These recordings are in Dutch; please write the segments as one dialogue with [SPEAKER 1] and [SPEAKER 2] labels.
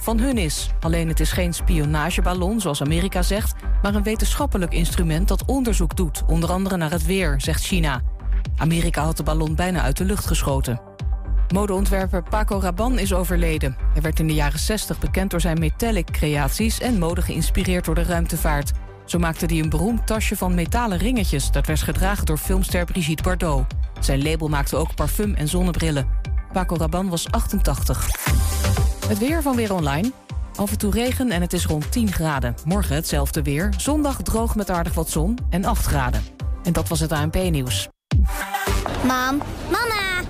[SPEAKER 1] van hun is. Alleen het is geen spionageballon, zoals Amerika zegt... maar een wetenschappelijk instrument dat onderzoek doet... onder andere naar het weer, zegt China. Amerika had de ballon bijna uit de lucht geschoten. Modeontwerper Paco Rabanne is overleden. Hij werd in de jaren 60 bekend door zijn metallic creaties... en mode geïnspireerd door de ruimtevaart. Zo maakte hij een beroemd tasje van metalen ringetjes... dat werd gedragen door filmster Brigitte Bardot. Zijn label maakte ook parfum en zonnebrillen. Paco Rabanne was 88. Het weer van Weer Online. Af en toe regen en het is rond 10 graden. Morgen hetzelfde weer. Zondag droog met aardig wat zon en 8 graden. En dat was het ANP-nieuws.
[SPEAKER 2] Mam, mama,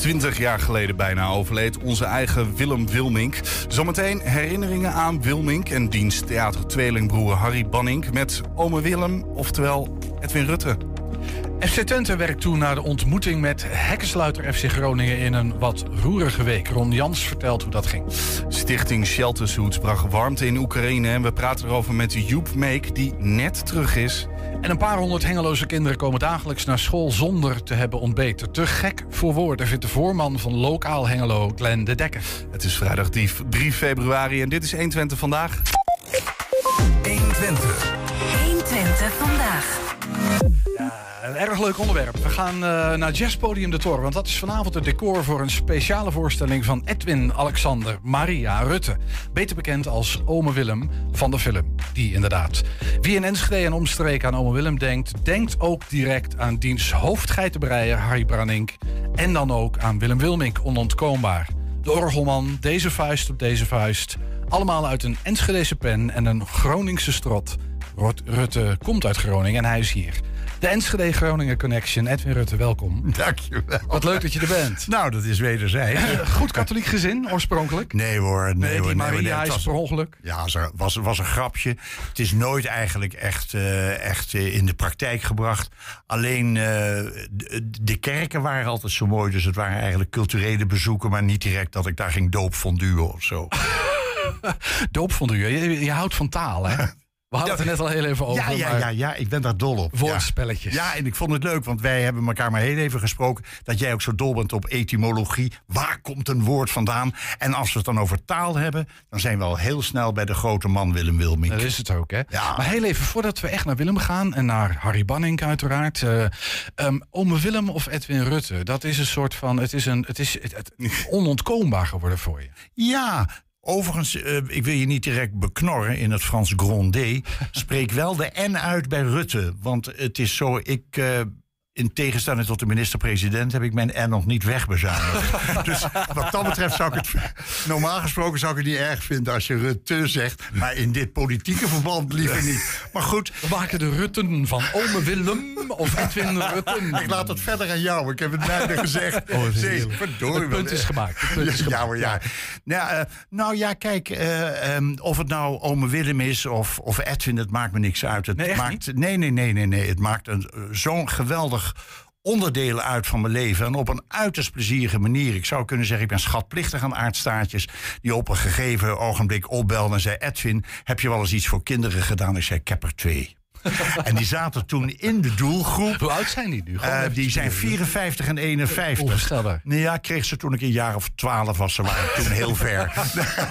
[SPEAKER 3] 20 jaar geleden bijna overleed onze eigen Willem Wilmink. Zometeen herinneringen aan Wilmink en diens theater-tweelingbroer Harry Banning met ome Willem, oftewel Edwin Rutte.
[SPEAKER 4] FC Twente werkt toe naar de ontmoeting met hekkensluiter FC Groningen in een wat roerige week. Ron Jans vertelt hoe dat ging.
[SPEAKER 3] Stichting Shelter Suits bracht warmte in Oekraïne en we praten erover met Joep Meek die net terug is.
[SPEAKER 4] En een paar honderd hengeloze kinderen komen dagelijks naar school zonder te hebben ontbeten. Te gek voor woorden vindt de voorman van Lokaal Hengelo, Glenn de Dekker.
[SPEAKER 3] Het is vrijdag 3 februari en dit is 120 vandaag.
[SPEAKER 5] 120.
[SPEAKER 6] 120 vandaag.
[SPEAKER 4] Ja, een erg leuk onderwerp. We gaan uh, naar Jazzpodium de Tor. Want dat is vanavond het decor voor een speciale voorstelling van Edwin Alexander Maria Rutte. Beter bekend als Ome Willem van de film. Die inderdaad. Wie in Enschede en omstreken aan Ome Willem denkt, denkt ook direct aan diens hoofdgeitenbreier Harry Branink. En dan ook aan Willem Wilmink, onontkoombaar. De orgelman, deze vuist op deze vuist. Allemaal uit een Enschedese pen en een Groningse strot. Rutte komt uit Groningen en hij is hier. De Enschede Groningen Connection. Edwin Rutte, welkom.
[SPEAKER 7] Dankjewel.
[SPEAKER 4] Wat leuk dat je er bent.
[SPEAKER 7] Nou, dat is wederzijds.
[SPEAKER 4] Goed katholiek gezin, oorspronkelijk?
[SPEAKER 7] Nee hoor. Nee,
[SPEAKER 4] nee
[SPEAKER 7] hoor,
[SPEAKER 4] die Maria
[SPEAKER 7] nee,
[SPEAKER 4] is per ongeluk.
[SPEAKER 7] Ja, het was, was een grapje. Het is nooit eigenlijk echt, uh, echt uh, in de praktijk gebracht. Alleen uh, de, de, kerken waren altijd zo mooi. Dus het waren eigenlijk culturele bezoeken. Maar niet direct dat ik daar ging doopfonduwen of zo.
[SPEAKER 4] doopfonduwen? Je, je houdt van taal, hè? We hadden het er net al heel even over.
[SPEAKER 7] Ja, ja, ja, ja, ik ben daar dol op.
[SPEAKER 4] Woordspelletjes.
[SPEAKER 7] Ja. ja, en ik vond het leuk, want wij hebben elkaar maar heel even gesproken. Dat jij ook zo dol bent op etymologie. Waar komt een woord vandaan? En als we het dan over taal hebben, dan zijn we al heel snel bij de grote man Willem Wilmink.
[SPEAKER 4] Dat is het ook, hè? Ja. Maar heel even, voordat we echt naar Willem gaan en naar Harry Banning uiteraard. Uh, um, ome Willem of Edwin Rutte, dat is een soort van, het is, een, het is het, het, onontkoombaar geworden voor je.
[SPEAKER 7] Ja, Overigens, uh, ik wil je niet direct beknorren in het Frans grondé. Spreek wel de N uit bij Rutte. Want het is zo, ik. Uh, in tegenstelling tot de minister-president heb ik mijn N nog niet wegbezuinigd. dus wat dat betreft zou ik het... Normaal gesproken zou ik het niet erg vinden als je Rutte zegt. Maar in dit politieke verband liever niet. Maar goed.
[SPEAKER 4] We maken de Rutten van ome Willem of Edwin Rutten.
[SPEAKER 7] Ik laat het verder aan jou. Ik heb het bijna gezegd.
[SPEAKER 4] Oh, nee, verdorie. Het punt is gemaakt. Het punt is
[SPEAKER 7] ja,
[SPEAKER 4] gemaakt.
[SPEAKER 7] ja. Nou, uh, nou ja, kijk. Uh, um, of het nou ome Willem is of, of Edwin, het maakt me niks uit. Het
[SPEAKER 4] nee,
[SPEAKER 7] maakt, nee, nee, nee, nee, nee. Het maakt een, zo'n geweldig onderdelen uit van mijn leven. En op een uiterst plezierige manier. Ik zou kunnen zeggen, ik ben schatplichtig aan aardstaartjes... die op een gegeven ogenblik opbelden en zei... Edwin, heb je wel eens iets voor kinderen gedaan? Ik zei, ik heb er twee. en die zaten toen in de doelgroep.
[SPEAKER 4] Hoe oud zijn die nu?
[SPEAKER 7] Uh, die zijn 54 en 51.
[SPEAKER 4] Onvoorstelbaar.
[SPEAKER 7] Nee, ja, kreeg ze toen ik een jaar of 12 was. Ze waren toen heel ver.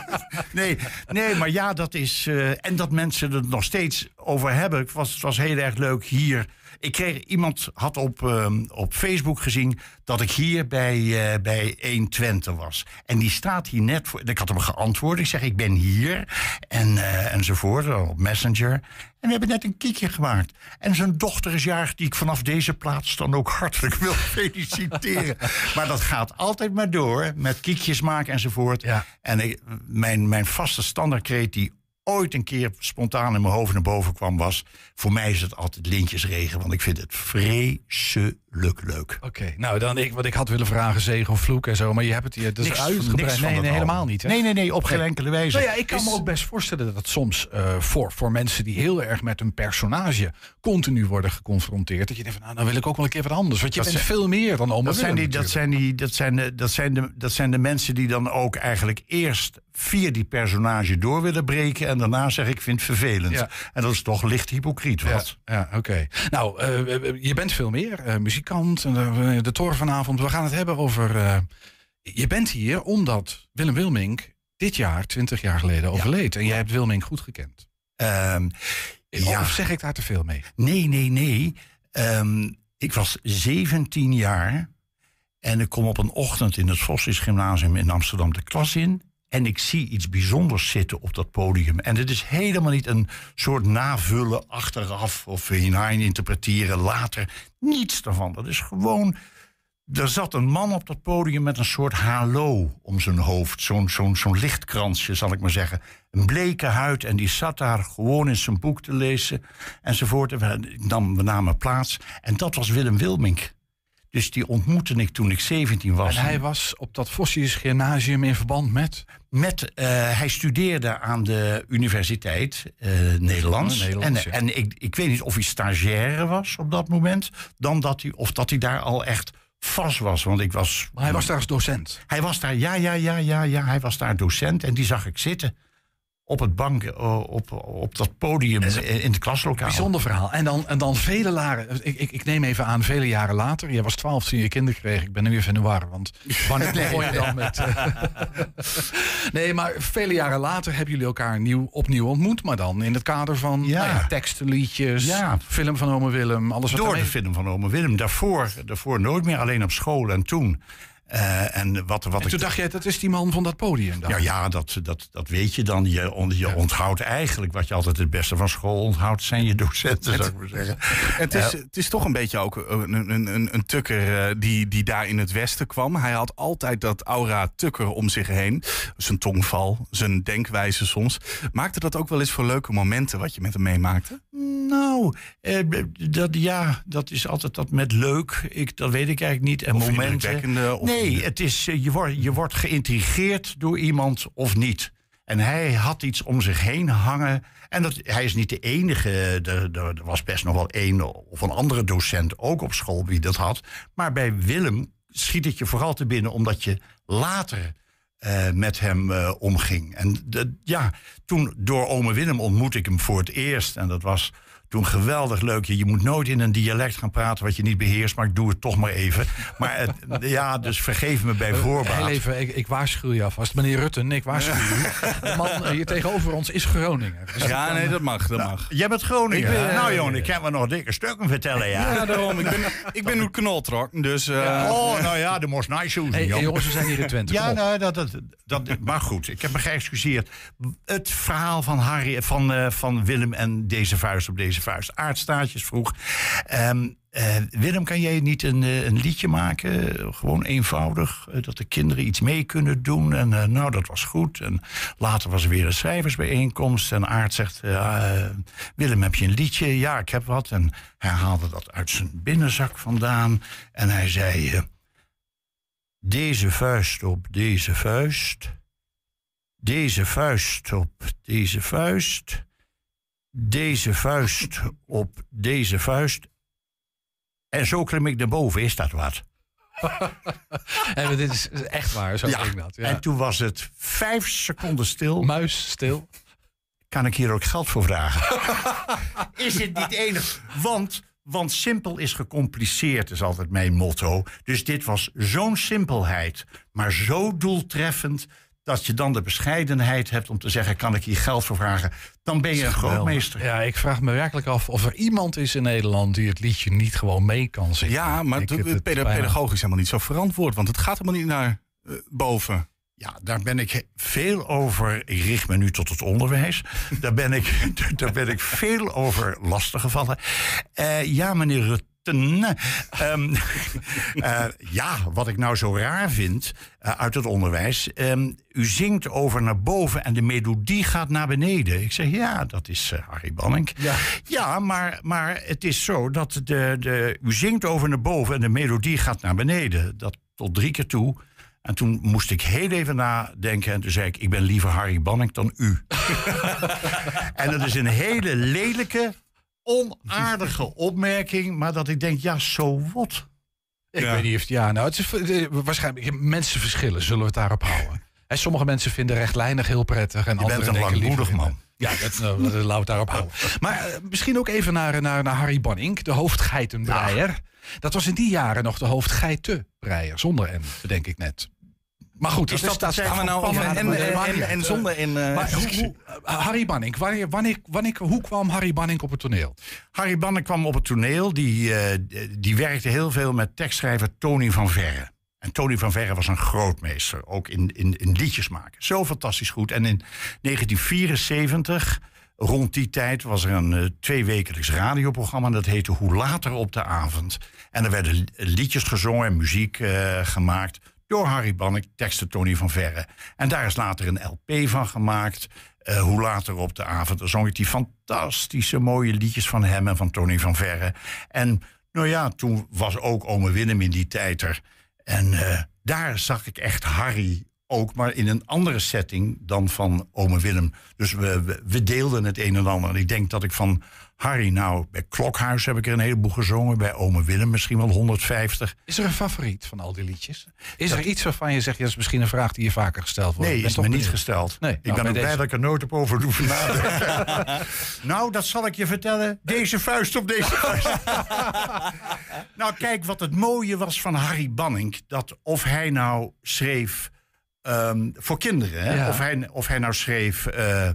[SPEAKER 7] nee, nee, maar ja, dat is... Uh, en dat mensen het nog steeds over hebben. Het was, het was heel erg leuk hier... Ik kreeg, iemand had op, um, op Facebook gezien dat ik hier bij, uh, bij 120 was. En die staat hier net voor. Ik had hem geantwoord. Ik zeg, ik ben hier. En, uh, enzovoort, op Messenger. En we hebben net een kiekje gemaakt. En zijn dochter is jarig, die ik vanaf deze plaats dan ook hartelijk wil feliciteren. maar dat gaat altijd maar door, met kiekjes maken enzovoort.
[SPEAKER 4] Ja.
[SPEAKER 7] En ik, mijn, mijn vaste standaardkreet die ooit een keer spontaan in mijn hoofd naar boven kwam was... voor mij is het altijd lintjesregen, want ik vind het vreselijk leuk, leuk.
[SPEAKER 4] Oké, nou dan ik, wat ik had willen vragen, zegen of vloek en zo, maar je hebt het hier dus
[SPEAKER 7] Niks-
[SPEAKER 4] uitgebreid. Nee, nee,
[SPEAKER 7] al.
[SPEAKER 4] helemaal niet. Hè?
[SPEAKER 7] Nee, nee, nee, op geen enkele wijze.
[SPEAKER 4] Nou ja, ik kan
[SPEAKER 7] Is-
[SPEAKER 4] me ook best voorstellen dat het soms eh, voor, voor mensen die heel erg met hun personage continu worden geconfronteerd, dat je denkt van nou, dan wil ik ook wel een keer wat anders. Want je
[SPEAKER 7] Dat
[SPEAKER 4] bent
[SPEAKER 7] zijn-
[SPEAKER 4] veel meer dan oma
[SPEAKER 7] Dat zijn, die, dat, zijn die, dat, zijn de, dat, zijn de, dat zijn de mensen die dan ook eigenlijk eerst via die personage door willen breken. En daarna zeggen ik vind het vervelend.
[SPEAKER 4] Ja.
[SPEAKER 7] En dat is toch licht hypocriet. Wat?
[SPEAKER 4] Ja, ja oké. Nou, eh, je bent veel meer. eh, muzikant, eh, de Tor vanavond. We gaan het hebben over... eh, je bent hier omdat Willem Wilmink dit jaar, 20 jaar geleden, overleed. En jij hebt Wilmink goed gekend.
[SPEAKER 7] Ehm, ja.
[SPEAKER 4] Of zeg ik daar te veel mee?
[SPEAKER 7] Nee, nee, nee. Ehm, ik was 17 jaar. En ik kom op een ochtend in het Vossisch Gymnasium in Amsterdam de klas in. En ik zie iets bijzonders zitten op dat podium. En het is helemaal niet een soort navullen achteraf of hinein interpreteren later. Niets daarvan. Dat is gewoon. Er zat een man op dat podium met een soort halo om zijn hoofd. Zo'n zo'n zo'n lichtkransje, zal ik maar zeggen. Een bleke huid en die zat daar gewoon in zijn boek te lezen. Enzovoort. En nam, we namen plaats. En dat was Willem Wilmink. Dus die ontmoette ik toen ik 17 was.
[SPEAKER 4] En hij was op dat Vossius Gymnasium in verband met...
[SPEAKER 7] Met, eh, hij studeerde aan de Universiteit eh, Nederlands.
[SPEAKER 4] Oh, Nederlands,
[SPEAKER 7] en en ik, ik weet niet of hij stagiaire was op dat moment. Dan dat hij, of dat hij daar al echt vast was. Want ik was.
[SPEAKER 4] Maar hij was daar als docent.
[SPEAKER 7] Hij was daar, ja, ja, ja, ja, ja. Hij was daar docent. En die zag ik zitten. Op het bank, eh, op, op dat podium in het klaslokaal.
[SPEAKER 4] Bijzonder verhaal. En dan, en dan vele jaren, ik, ik, ik neem even aan, vele jaren later. Jij was twaalf toen je kinderen kreeg. Ik ben nu even in de war. Want wanneer begon je dan met... eh, nee, maar vele jaren later hebben jullie elkaar nieuw, opnieuw ontmoet. Maar dan in het kader van
[SPEAKER 7] Ja.
[SPEAKER 4] nou ja, teksten, liedjes,
[SPEAKER 7] Ja.
[SPEAKER 4] film van Ome Willem. Alles wat
[SPEAKER 7] Door de film van Ome Willem. Daarvoor, daarvoor nooit meer, alleen op school en toen. Eh, en wat, wat
[SPEAKER 4] En
[SPEAKER 7] ik
[SPEAKER 4] toen dacht je, dat is die man van dat podium dan.
[SPEAKER 7] Ja, ja dat, dat, dat weet je dan. Je, on- je onthoudt eigenlijk wat je altijd het beste van school onthoudt, zijn je docenten, zou ik maar zeggen.
[SPEAKER 3] Het is, het is toch een beetje ook een, een, een, een tukker eh, die, die daar in het westen kwam. Hij had altijd dat aura tukker om zich heen. Zijn tongval, zijn denkwijze soms. Maakte dat ook wel eens voor leuke momenten wat je met hem meemaakte?
[SPEAKER 7] Nou, eh, dat, ja, dat is altijd dat met leuk. Ik, dat weet ik eigenlijk niet. En
[SPEAKER 3] Of
[SPEAKER 7] momenten.
[SPEAKER 3] of-
[SPEAKER 7] nee, het is, eh, je, wordt, je wordt geïntrigeerd door iemand of niet. En hij had iets om zich heen hangen. En dat, hij is niet de enige. Er, er, was best nog wel één of een andere docent ook op school die dat had. Maar bij Willem schiet het je vooral te binnen omdat je later eh, met hem eh, omging. En de, ja, toen door ome Willem ontmoette ik hem voor het eerst. En dat was toen geweldig leuk. Je, je moet nooit in een dialect gaan praten wat je niet beheerst. Maar ik doe het toch maar even. Maar het, ja, dus vergeef me bij voorbaat.
[SPEAKER 4] Heel even, ik, ik waarschuw je alvast. Meneer Rutten, ik waarschuw u. De man eh, hier tegenover ons is Groningen. Dus
[SPEAKER 3] Ja, nee, dat mag, dat mag.
[SPEAKER 7] Jij bent Groningen.
[SPEAKER 3] Ben-
[SPEAKER 7] nou jongen, ik kan me nog dikke stukken vertellen, ja.
[SPEAKER 3] Ja, daarom. Ik ben, ik ben nu knoltrok, dus... eh,
[SPEAKER 7] Oh, nou ja, de moest nice shoes.
[SPEAKER 4] Hey, jongens, we zijn hier in Twente.
[SPEAKER 7] Ja, nou, dat, dat, dat, maar goed, ik heb me geëxcuseerd. Het verhaal van, Harry, van, eh, van Willem en deze vuist op deze vuist. Aardstaatjes vroeg. Ehm, eh, Willem, kan jij niet een, eh, een liedje maken? Gewoon eenvoudig, eh, dat de kinderen iets mee kunnen doen. En nou, dat was goed. En later was er weer een schrijversbijeenkomst. En Aard zegt, Willem, heb je een liedje? Ja, ik heb wat. En hij haalde dat uit zijn binnenzak vandaan. En hij zei... deze vuist op deze vuist. Deze vuist op deze vuist. Deze vuist op deze vuist. En zo klim ik naar boven, is dat wat?
[SPEAKER 4] En dit is echt waar, zo ging dat. Ja.
[SPEAKER 7] En toen was het vijf seconden stil.
[SPEAKER 4] Muis stil.
[SPEAKER 7] Kan ik hier ook geld voor vragen? is het niet enig? Want, want simpel is gecompliceerd, is altijd mijn motto. Dus dit was zo'n simpelheid, maar zo doeltreffend... dat je dan de bescheidenheid hebt om te zeggen... kan ik hier geld voor vragen? Dan ben je een grootmeester.
[SPEAKER 4] Ja, ik vraag me werkelijk af of er iemand is in Nederland die het liedje niet gewoon mee kan zingen.
[SPEAKER 3] ja, maar het, pedagogisch helemaal niet zo verantwoord. Want het gaat helemaal niet naar eh, boven.
[SPEAKER 7] Ja, daar ben ik veel over. Ik richt me nu tot het onderwijs. Daar ben ik, daar ben ik veel over lastiggevallen. Eh ja, meneer Rut- Ehm, eh, ja, wat ik nou zo raar vind eh, uit het onderwijs. Ehm, u zingt over naar boven en de melodie gaat naar beneden. Ik zeg, ja, dat is uh, Harry Banning. Ja, ja maar, maar het is zo dat de, de, u zingt over naar boven en de melodie gaat naar beneden. Dat tot drie keer toe. En toen moest ik heel even nadenken. En toen zei ik: Ik ben liever Harry Banning dan u. en dat is een hele lelijke, onaardige opmerking. Maar dat ik denk: Ja, zo wat.
[SPEAKER 4] Ik weet niet of ja, nou, het is eh, waarschijnlijk mensen verschillen, zullen we het daarop houden. En sommige mensen vinden rechtlijnig heel prettig en
[SPEAKER 7] Je bent een langmoedig man.
[SPEAKER 4] Ja, dat, nou, laten we het daarop houden. Maar uh, misschien ook even naar, naar, naar Harry Banning, de hoofdgeitenbreier. Dat was in die jaren nog de hoofdgeitenbreier, zonder N, denk ik net. Maar goed,
[SPEAKER 3] is dat, dat gaan we nou over en, en, en, zonder in. Uh, maar hoe, hoe,
[SPEAKER 4] Harry Banning, wanneer, wanneer, wanneer, hoe kwam Harry Banning op het toneel?
[SPEAKER 7] Harry Banning kwam op het toneel. Die, uh, die werkte heel veel met tekstschrijver Tony van Verre. En Tony van Verre was een grootmeester, ook in, in, in liedjes maken. Zo fantastisch goed. En in 1974, rond die tijd, was er een uh, tweewekelijks radioprogramma. Dat heette Hoe Later op de Avond. En er werden liedjes gezongen en muziek gemaakt door Harry Bannek, teksten Tony van Verre. En daar is later een LP van gemaakt. Uh, hoe later op de avond zong ik die fantastische mooie liedjes van hem en van Tony van Verre. En nou ja, toen was ook ome Willem in die tijd er. En uh, daar zag ik echt Harry ook, maar in een andere setting dan van ome Willem. Dus we, we, we deelden het een en ander. En ik denk dat ik van Harry, nou, bij Klokhuis heb ik er een heleboel gezongen. Bij Ome Willem misschien wel 150.
[SPEAKER 4] Is er een favoriet van al die liedjes? Is er iets waarvan je zegt, ja, dat is misschien een vraag die je vaker gesteld wordt?
[SPEAKER 7] Nee, is me niet gesteld. Nee, ik nou, ben ook blij dat ik er nooit op over hoef nadenken. nou, dat zal ik je vertellen. Deze vuist op deze vuist. nou, kijk, wat het mooie was van Harry Banning. Dat of hij nou schreef um, voor kinderen. Hè? Ja. Of, hij, of hij nou schreef... Uh,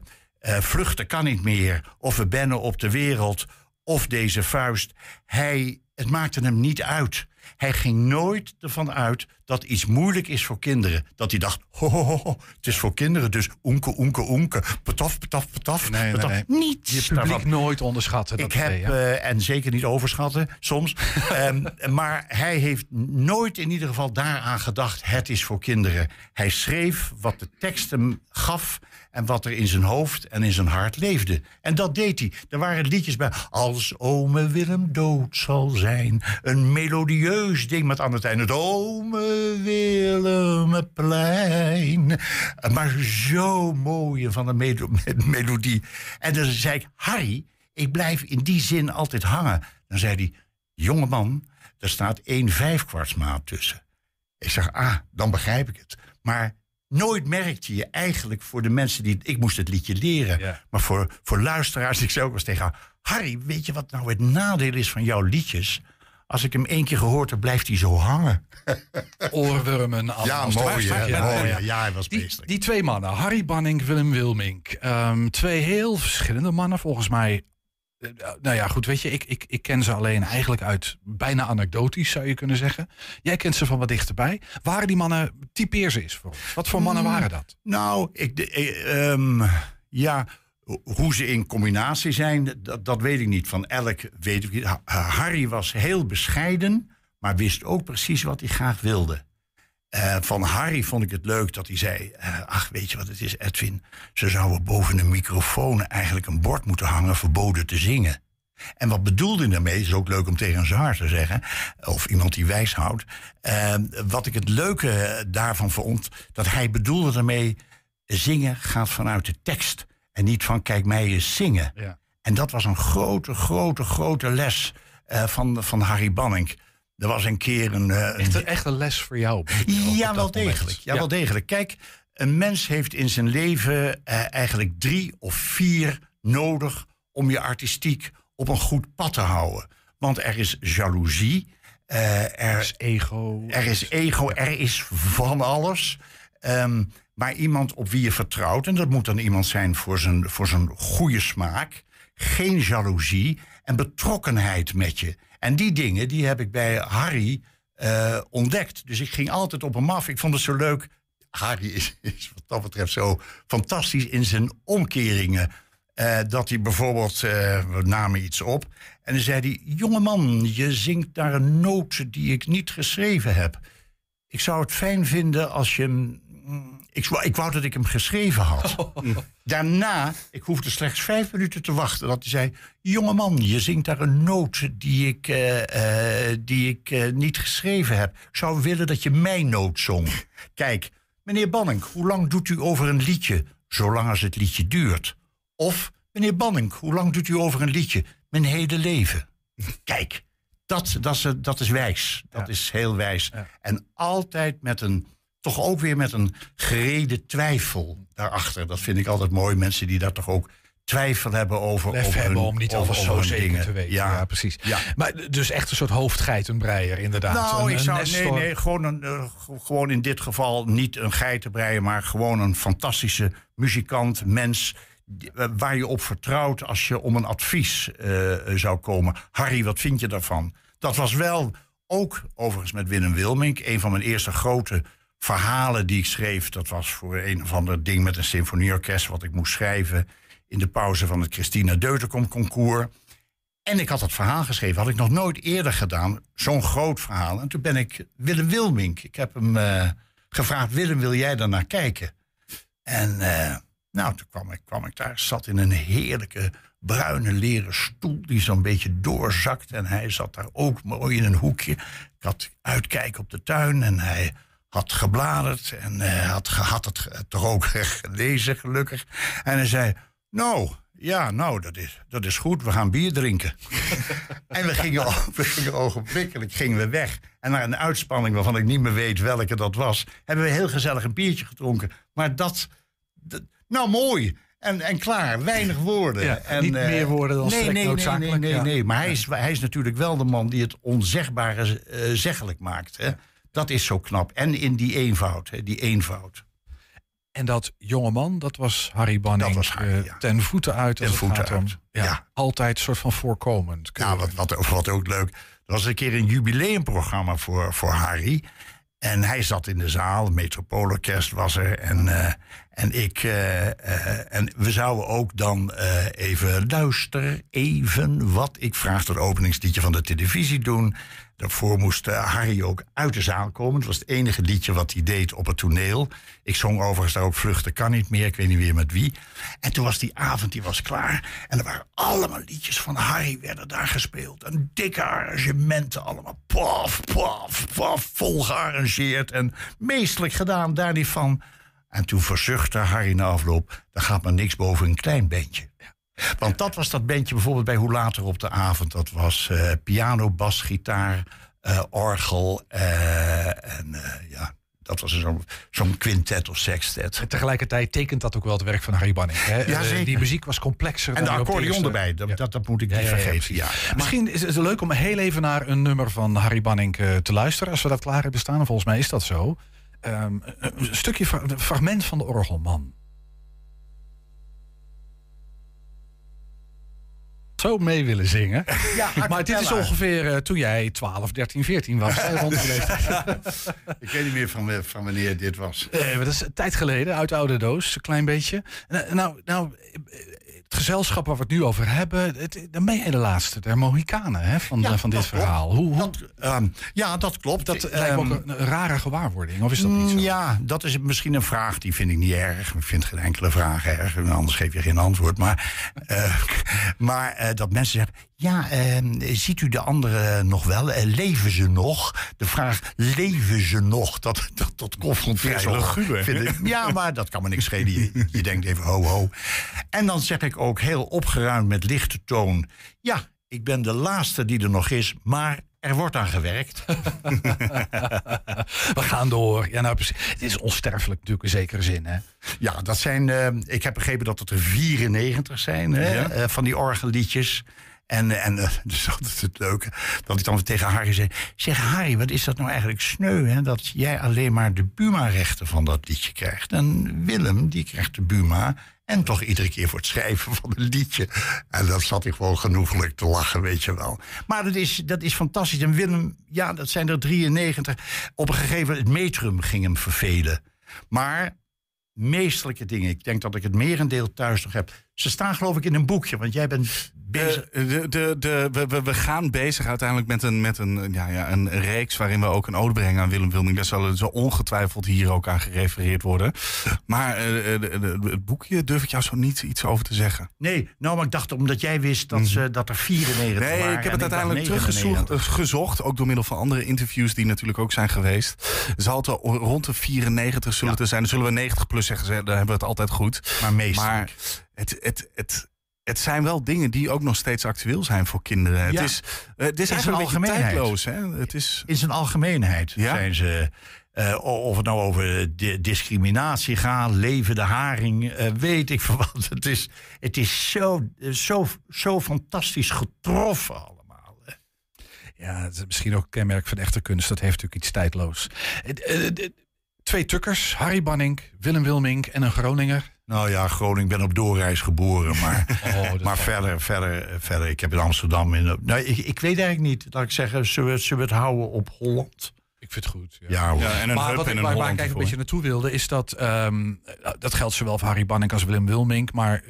[SPEAKER 7] uh, vluchten kan niet meer, of we bennen op de wereld, of deze vuist. Hij, het maakte hem niet uit. Hij ging nooit ervan uit dat iets moeilijk is voor kinderen. Dat hij dacht, ho, ho, ho, het is voor kinderen, dus oenke, oenke, oenke. Petaf, petaf, petaf.
[SPEAKER 4] Nee, nee, nee.
[SPEAKER 7] Niets
[SPEAKER 4] Je publiek daarvan. nooit onderschatten.
[SPEAKER 7] Ik heb, idee, uh, en zeker niet overschatten, soms. um, maar hij heeft nooit in ieder geval daaraan gedacht, het is voor kinderen. Hij schreef wat de tekst hem gaf en wat er in zijn hoofd en in zijn hart leefde. En dat deed hij. Er waren liedjes bij. Als ome Willem dood zal zijn. Een melodieus ding met aan het einde. Het ome Willemeplein. Maar zo mooie van melo melodie. En dan zei ik, Harry, ik blijf in die zin altijd hangen. Dan zei hij, jongeman, er staat één vijfkwartsmaat tussen. Ik zeg, ah, dan begrijp ik het. Maar nooit merkte je eigenlijk voor de mensen die. Ik moest het liedje leren. Ja. Maar voor, voor luisteraars, ik zei ook wel eens tegen Harry, weet je wat nou het nadeel is van jouw liedjes? Als ik hem één keer gehoord heb, blijft hij zo hangen.
[SPEAKER 4] Oorwormen.
[SPEAKER 7] Ja, mooi? Ja, mooi. Ja, ja, hij was
[SPEAKER 4] die, die twee mannen, Harry Banning, Willem Wilmink. Um, twee heel verschillende mannen, volgens mij nou ja, goed, weet je, ik, ik, ik ken ze alleen eigenlijk uit bijna anekdotisch, zou je kunnen zeggen. Jij kent ze van wat dichterbij. Waren die mannen, typeer ze eens voor ons. Wat voor mannen
[SPEAKER 7] Mm.
[SPEAKER 4] waren dat?
[SPEAKER 7] Nou, ik, eh, um, ja, hoe ze in combinatie zijn, dat, dat weet ik niet. Van elk weet ik niet. Harry was heel bescheiden, maar wist ook precies wat hij graag wilde. Uh, van Harry vond ik het leuk dat hij zei: uh, Ach, weet je wat het is, Edwin? Ze zouden boven een microfoon eigenlijk een bord moeten hangen, verboden te zingen. En wat bedoelde hij daarmee? Is ook leuk om tegen een zaar te zeggen, of iemand die wijs houdt. Uh, wat ik het leuke daarvan vond, dat hij bedoelde daarmee: zingen gaat vanuit de tekst en niet van kijk mij eens zingen. Ja. En dat was een grote, grote, grote les van, van Harry Banning. Er was een keer een... Uh,
[SPEAKER 4] echt, een, echt een les voor jou?
[SPEAKER 7] Ja, wel degelijk. Ja, ja, wel degelijk. Kijk, een mens heeft in zijn leven uh, eigenlijk drie of vier nodig... om je artistiek op een goed pad te houden. Want er is jaloezie. Uh, er,
[SPEAKER 4] er, is ego.
[SPEAKER 7] Er is ego, er is van alles. Um, maar iemand op wie je vertrouwt... en dat moet dan iemand zijn voor zijn, voor zijn goede smaak... geen jaloezie en betrokkenheid met je... En die dingen die heb ik bij Harry uh, ontdekt. Dus ik ging altijd op hem af. Ik vond het zo leuk. Harry is, is wat dat betreft zo fantastisch in zijn omkeringen. eh, dat hij bijvoorbeeld, eh, we namen iets op. En dan zei hij: Jongeman, je zingt daar een noot die ik niet geschreven heb. Ik zou het fijn vinden als je hem. Ik, wou- ik wou dat ik hem geschreven had. Daarna, ik hoefde slechts vijf minuten te wachten, dat hij zei: Jongeman, je zingt daar een noot die ik, eh, eh, die ik eh, niet geschreven heb. Ik zou willen dat je mijn noot zong. Kijk, meneer Banning, hoe lang doet u over een liedje? Zolang als het liedje duurt. Of, meneer Banning, hoe lang doet u over een liedje? Mijn hele leven. Kijk, dat, dat, is, dat is wijs. Dat is heel wijs. En altijd met een, toch ook weer met een gereden twijfel daarachter. Dat vind ik altijd mooi. Mensen die daar toch ook twijfel hebben over.
[SPEAKER 4] Lef
[SPEAKER 7] over
[SPEAKER 4] hebben
[SPEAKER 7] hun-
[SPEAKER 4] om niet
[SPEAKER 7] over-
[SPEAKER 4] zo zeker
[SPEAKER 7] dingen.
[SPEAKER 4] te weten. Ja,
[SPEAKER 7] Ja,
[SPEAKER 4] precies.
[SPEAKER 7] Ja.
[SPEAKER 4] Maar dus echt een soort hoofdgeitenbreier, inderdaad.
[SPEAKER 7] Nou,
[SPEAKER 4] Een-
[SPEAKER 7] ik zou, nee, nee, gewoon, een, eh, gewoon in dit geval niet een geitenbreier, maar gewoon een fantastische muzikant, mens. die- eh, Waar je op vertrouwt als je om een advies eh, zou komen. Harry, wat vind je daarvan? Dat was wel ook overigens met Willem Wilmink. Een van mijn eerste grote verhalen die ik schreef. Dat was voor een of ander ding met een symfonieorkest. wat ik moest schrijven in de pauze van het Christina Deutenkom concours. En ik had dat verhaal geschreven, had ik nog nooit eerder gedaan. Zo'n groot verhaal. En toen ben ik Willem Wilmink. Ik heb hem eh, gevraagd: Willem, wil jij daar naar kijken? En eh, nou, toen kwam ik, kwam ik daar, zat in een heerlijke bruine leren stoel die zo'n beetje doorzakt. En hij zat daar ook mooi in een hoekje. Ik had uitkijk op de tuin en hij had gebladerd en eh, had, had het toch ook gelezen, gelukkig. En hij zei: Nou, ja, nou, dat is, dat is goed, we gaan bier drinken. en we gingen, we gingen ogenblikkelijk gingen we weg. En naar een uitspanning waarvan ik niet meer weet welke dat was, hebben we heel gezellig een biertje gedronken. Maar dat, dat- nou mooi. En, en klaar, weinig woorden.
[SPEAKER 4] Ja,
[SPEAKER 7] en,
[SPEAKER 4] niet
[SPEAKER 7] eh,
[SPEAKER 4] meer woorden dan
[SPEAKER 7] nee, nee, nee,
[SPEAKER 4] noodzakelijk,
[SPEAKER 7] Nee, nee,
[SPEAKER 4] ja.
[SPEAKER 7] nee. Maar hij is, hij is natuurlijk wel de man die het onzegbare eh, zeggelijk maakt. Hè? Dat is zo knap. En in die eenvoud, hè, die eenvoud.
[SPEAKER 4] En dat jonge man, dat was Harry Banning.
[SPEAKER 7] Dat was Harry,
[SPEAKER 4] eh,
[SPEAKER 7] ja.
[SPEAKER 4] ten voeten uit.
[SPEAKER 7] Ten voeten
[SPEAKER 4] gaat om,
[SPEAKER 7] uit,
[SPEAKER 4] Ja,
[SPEAKER 7] ja.
[SPEAKER 4] Altijd soort van voorkomend.
[SPEAKER 7] Ja, wat, wat, wat ook leuk. Er was een keer een jubileumprogramma voor, voor Harry. En hij zat in de zaal, Metropoolorkest was er. En, eh, en, ik, eh, eh, en we zouden ook dan eh, even luisteren, even wat ik vraag het openingsliedje van de televisie doen. Daarvoor moest Harry ook uit de zaal komen. Het was het enige liedje wat hij deed op het toneel. Ik zong overigens daar ook Vluchten kan niet meer. Ik weet niet meer met wie. En toen was die avond die was klaar. En er waren allemaal liedjes van Harry werden daar gespeeld. En dikke arrangementen allemaal. Paf, paf, paf. Vol gearrangeerd. En meestelijk gedaan, daar niet van. En toen verzuchtte Harry na afloop. Er gaat maar niks boven een klein bandje. Want dat was dat bandje bijvoorbeeld bij Hoe Later op de Avond. Dat was eh, piano, bas, gitaar, eh, orgel. eh, en eh, ja, dat was zo'n zo'n quintet of sextet.
[SPEAKER 4] En tegelijkertijd tekent dat ook wel het werk van Harry Banning. Hè?
[SPEAKER 7] Ja,
[SPEAKER 4] Eh,
[SPEAKER 7] zeker.
[SPEAKER 4] Die muziek was complexer.
[SPEAKER 7] En
[SPEAKER 4] dan
[SPEAKER 7] de accordeon erbij, dat,
[SPEAKER 4] Ja.
[SPEAKER 7] dat, dat moet ik niet
[SPEAKER 4] ja, ja,
[SPEAKER 7] vergeten. Ja.
[SPEAKER 4] Misschien is het leuk om heel even naar een nummer van Harry Banning eh, te luisteren. Als we dat klaar hebben staan. En volgens mij is dat zo. Ehm, een stukje, fra- een fragment van de Orgelman. Zo mee willen zingen. maar dit is ongeveer eh, toen jij 12, 13, 14 was.
[SPEAKER 7] Ik weet niet meer van, eh, van wanneer dit was.
[SPEAKER 4] Eh, maar dat is een tijd geleden, uit de oude doos, een klein beetje. Nou, nou, nou, eh, gezelschap waar we het nu over hebben, het, dan ben jij de laatste der Mohikanen hè, van,
[SPEAKER 7] Ja,
[SPEAKER 4] eh, van dit
[SPEAKER 7] klopt.
[SPEAKER 4] verhaal. Hoe, hoe,
[SPEAKER 7] Dat, ehm, ja, dat klopt.
[SPEAKER 4] dat
[SPEAKER 7] Ehm,
[SPEAKER 4] lijkt ook een, een rare gewaarwording, of is dat niet zo?
[SPEAKER 7] Ja, dat is misschien een vraag. Die vind ik niet erg. Ik vind geen enkele vraag erg. Anders geef je geen antwoord. Maar, eh, maar eh, dat mensen zeggen... Ja, eh, ziet u de anderen nog wel? Eh, leven ze nog? De vraag, leven ze nog? Dat, dat, dat confronteert ik. Ja, maar dat kan me niks schelen. Je, je denkt even ho, ho. En dan zeg ik ook heel opgeruimd met lichte toon... Ja, ik ben de laatste die er nog is, maar er wordt aan gewerkt.
[SPEAKER 4] We gaan door. Ja, nou, precies. Het is onsterfelijk natuurlijk in zekere zin. Hè?
[SPEAKER 7] Ja, dat zijn. eh, ik heb begrepen dat het er 94 zijn hè,
[SPEAKER 3] Ja.
[SPEAKER 7] eh, van die orgelliedjes. En, eh, en eh, dus dat is het leuke. Dat ik dan tegen Harry zei: Zeg Harry, wat is dat nou eigenlijk sneu? Hè, dat jij alleen maar de Buma-rechten van dat liedje krijgt. En Willem, die krijgt de Buma. En toch iedere keer voor het schrijven van een liedje. En dat zat hij gewoon genoeglijk te lachen, weet je wel. Maar dat is, dat is fantastisch. En Willem, ja, dat zijn er 93. Op een gegeven moment, het metrum ging hem vervelen. Maar meestelijke dingen. Ik denk dat ik het merendeel thuis nog heb. Ze staan geloof ik in een boekje, want jij bent bezig.
[SPEAKER 3] Eh, de, de, de, we- we, gaan bezig uiteindelijk met een, met een, ja, ja, een reeks waarin we ook een ode brengen aan Willem Wilming. Daar zal zo ongetwijfeld hier ook aan gerefereerd worden. Maar eh, de- de- de- het boekje durf ik jou zo niet iets over te zeggen.
[SPEAKER 7] Nee, nou, maar ik dacht omdat jij wist dat, ze, dat er 94
[SPEAKER 3] Mhm. Nee,
[SPEAKER 7] waren.
[SPEAKER 3] ik heb het uiteindelijk
[SPEAKER 7] 99.
[SPEAKER 3] teruggezocht, eh, gezocht, ook door middel van andere interviews die natuurlijk ook zijn geweest. Zal het rond de 94 zullen er zijn. Dan zullen we 90 plus zeggen, dan hebben we het altijd goed.
[SPEAKER 7] Maar meestal.
[SPEAKER 3] Maar het, het, het, het zijn wel dingen die ook nog steeds actueel zijn voor kinderen. Het is, eh, het is een beetje
[SPEAKER 7] algemeenheid.
[SPEAKER 3] tijdloos. Hè? Het is,
[SPEAKER 7] in zijn algemeenheid
[SPEAKER 3] Ja?
[SPEAKER 7] zijn ze. eh, of het nou over di- discriminatie gaat, leven de haring, eh, weet ik veel wat. Het is, het is zo, zo, zo fantastisch getroffen allemaal. hè.
[SPEAKER 4] Ja, het is misschien ook een kenmerk van echte kunst. Dat heeft natuurlijk iets tijdloos. Twee tukkers, Harry Banning, Willem Wilming en een Groninger.
[SPEAKER 7] Nou ja, Groningen, ik ben op doorreis geboren, maar,
[SPEAKER 4] Oh, dat
[SPEAKER 7] maar verder, verder, verder, ik heb in Amsterdam. In, nou, ik, ik weet eigenlijk niet, laat ik zeggen, zullen we, zullen we het houden op Holland?
[SPEAKER 4] Ik vind het goed. Ja.
[SPEAKER 7] Ja,
[SPEAKER 3] en een
[SPEAKER 4] maar wat ik,
[SPEAKER 3] een
[SPEAKER 4] waar, waar ik eigenlijk een beetje naartoe wilde, is dat ehm, dat geldt zowel voor Harry Banning als Willem Wilming, maar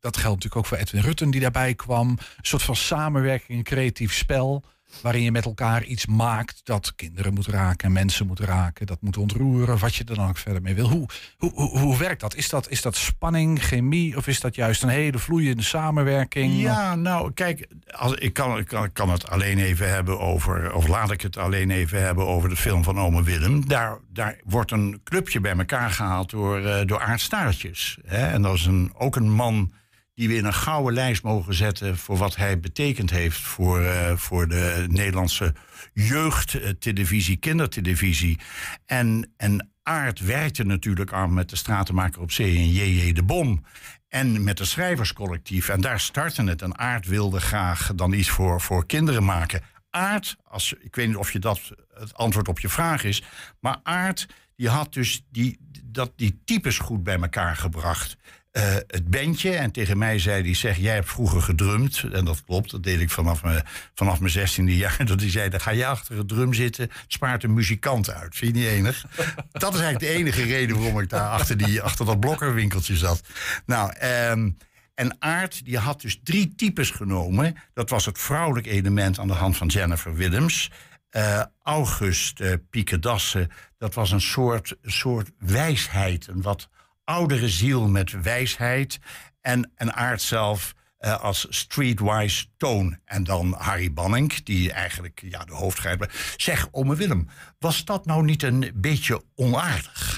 [SPEAKER 4] dat geldt natuurlijk ook voor Edwin Rutten die daarbij kwam. Een soort van samenwerking, een creatief spel. Waarin je met elkaar iets maakt dat kinderen moet raken en mensen moet raken. Dat moet ontroeren, wat je er dan ook verder mee wil. Hoe, hoe, hoe, hoe werkt dat? Is, dat? is dat spanning, chemie of is dat juist een hele vloeiende samenwerking?
[SPEAKER 7] Ja, nou, kijk, als, ik, kan, ik, kan, ik kan het alleen even hebben over, of laat ik het alleen even hebben over de film van Ome Willem. Daar, daar wordt een clubje bij elkaar gehaald door, eh door Aart Staartjes. Hè? En dat is een, ook een man die we in een gouden lijst mogen zetten voor wat hij betekend heeft voor, eh, voor de Nederlandse jeugdtelevisie, kindertelevisie. En, en Aart werkte natuurlijk aan met de stratenmaker op zee en J.J. de Bom. En met het schrijverscollectief. En daar startte het. En Aart wilde graag dan iets voor, voor kinderen maken. Aart, als, ik weet niet of je dat het antwoord op je vraag is. Maar Aart, die had dus die, dat, die types goed bij elkaar gebracht. Eh, het bandje, en tegen mij zei hij, zeg, jij hebt vroeger gedrumd. En dat klopt, dat deed ik vanaf mijn, vanaf mijn 16e jaar. Dat hij zei, dan ga je achter het drum zitten, het spaart een muzikant uit. Vind je niet enig? dat is eigenlijk de enige reden waarom ik daar achter, die, achter dat blokkerwinkeltje zat. Nou, ehm, en Aart die had dus drie types genomen. Dat was het vrouwelijk element aan de hand van Jennifer Willems. Eh, August uh, Piekedassen, dat was een soort, soort wijsheid. Een wat oudere ziel met wijsheid. En, en Aart zelf eh, als streetwise toon. En dan Harry Banning, die eigenlijk ja, de hoofdschrijver. Zeg, ome Willem, was dat nou niet een beetje onaardig?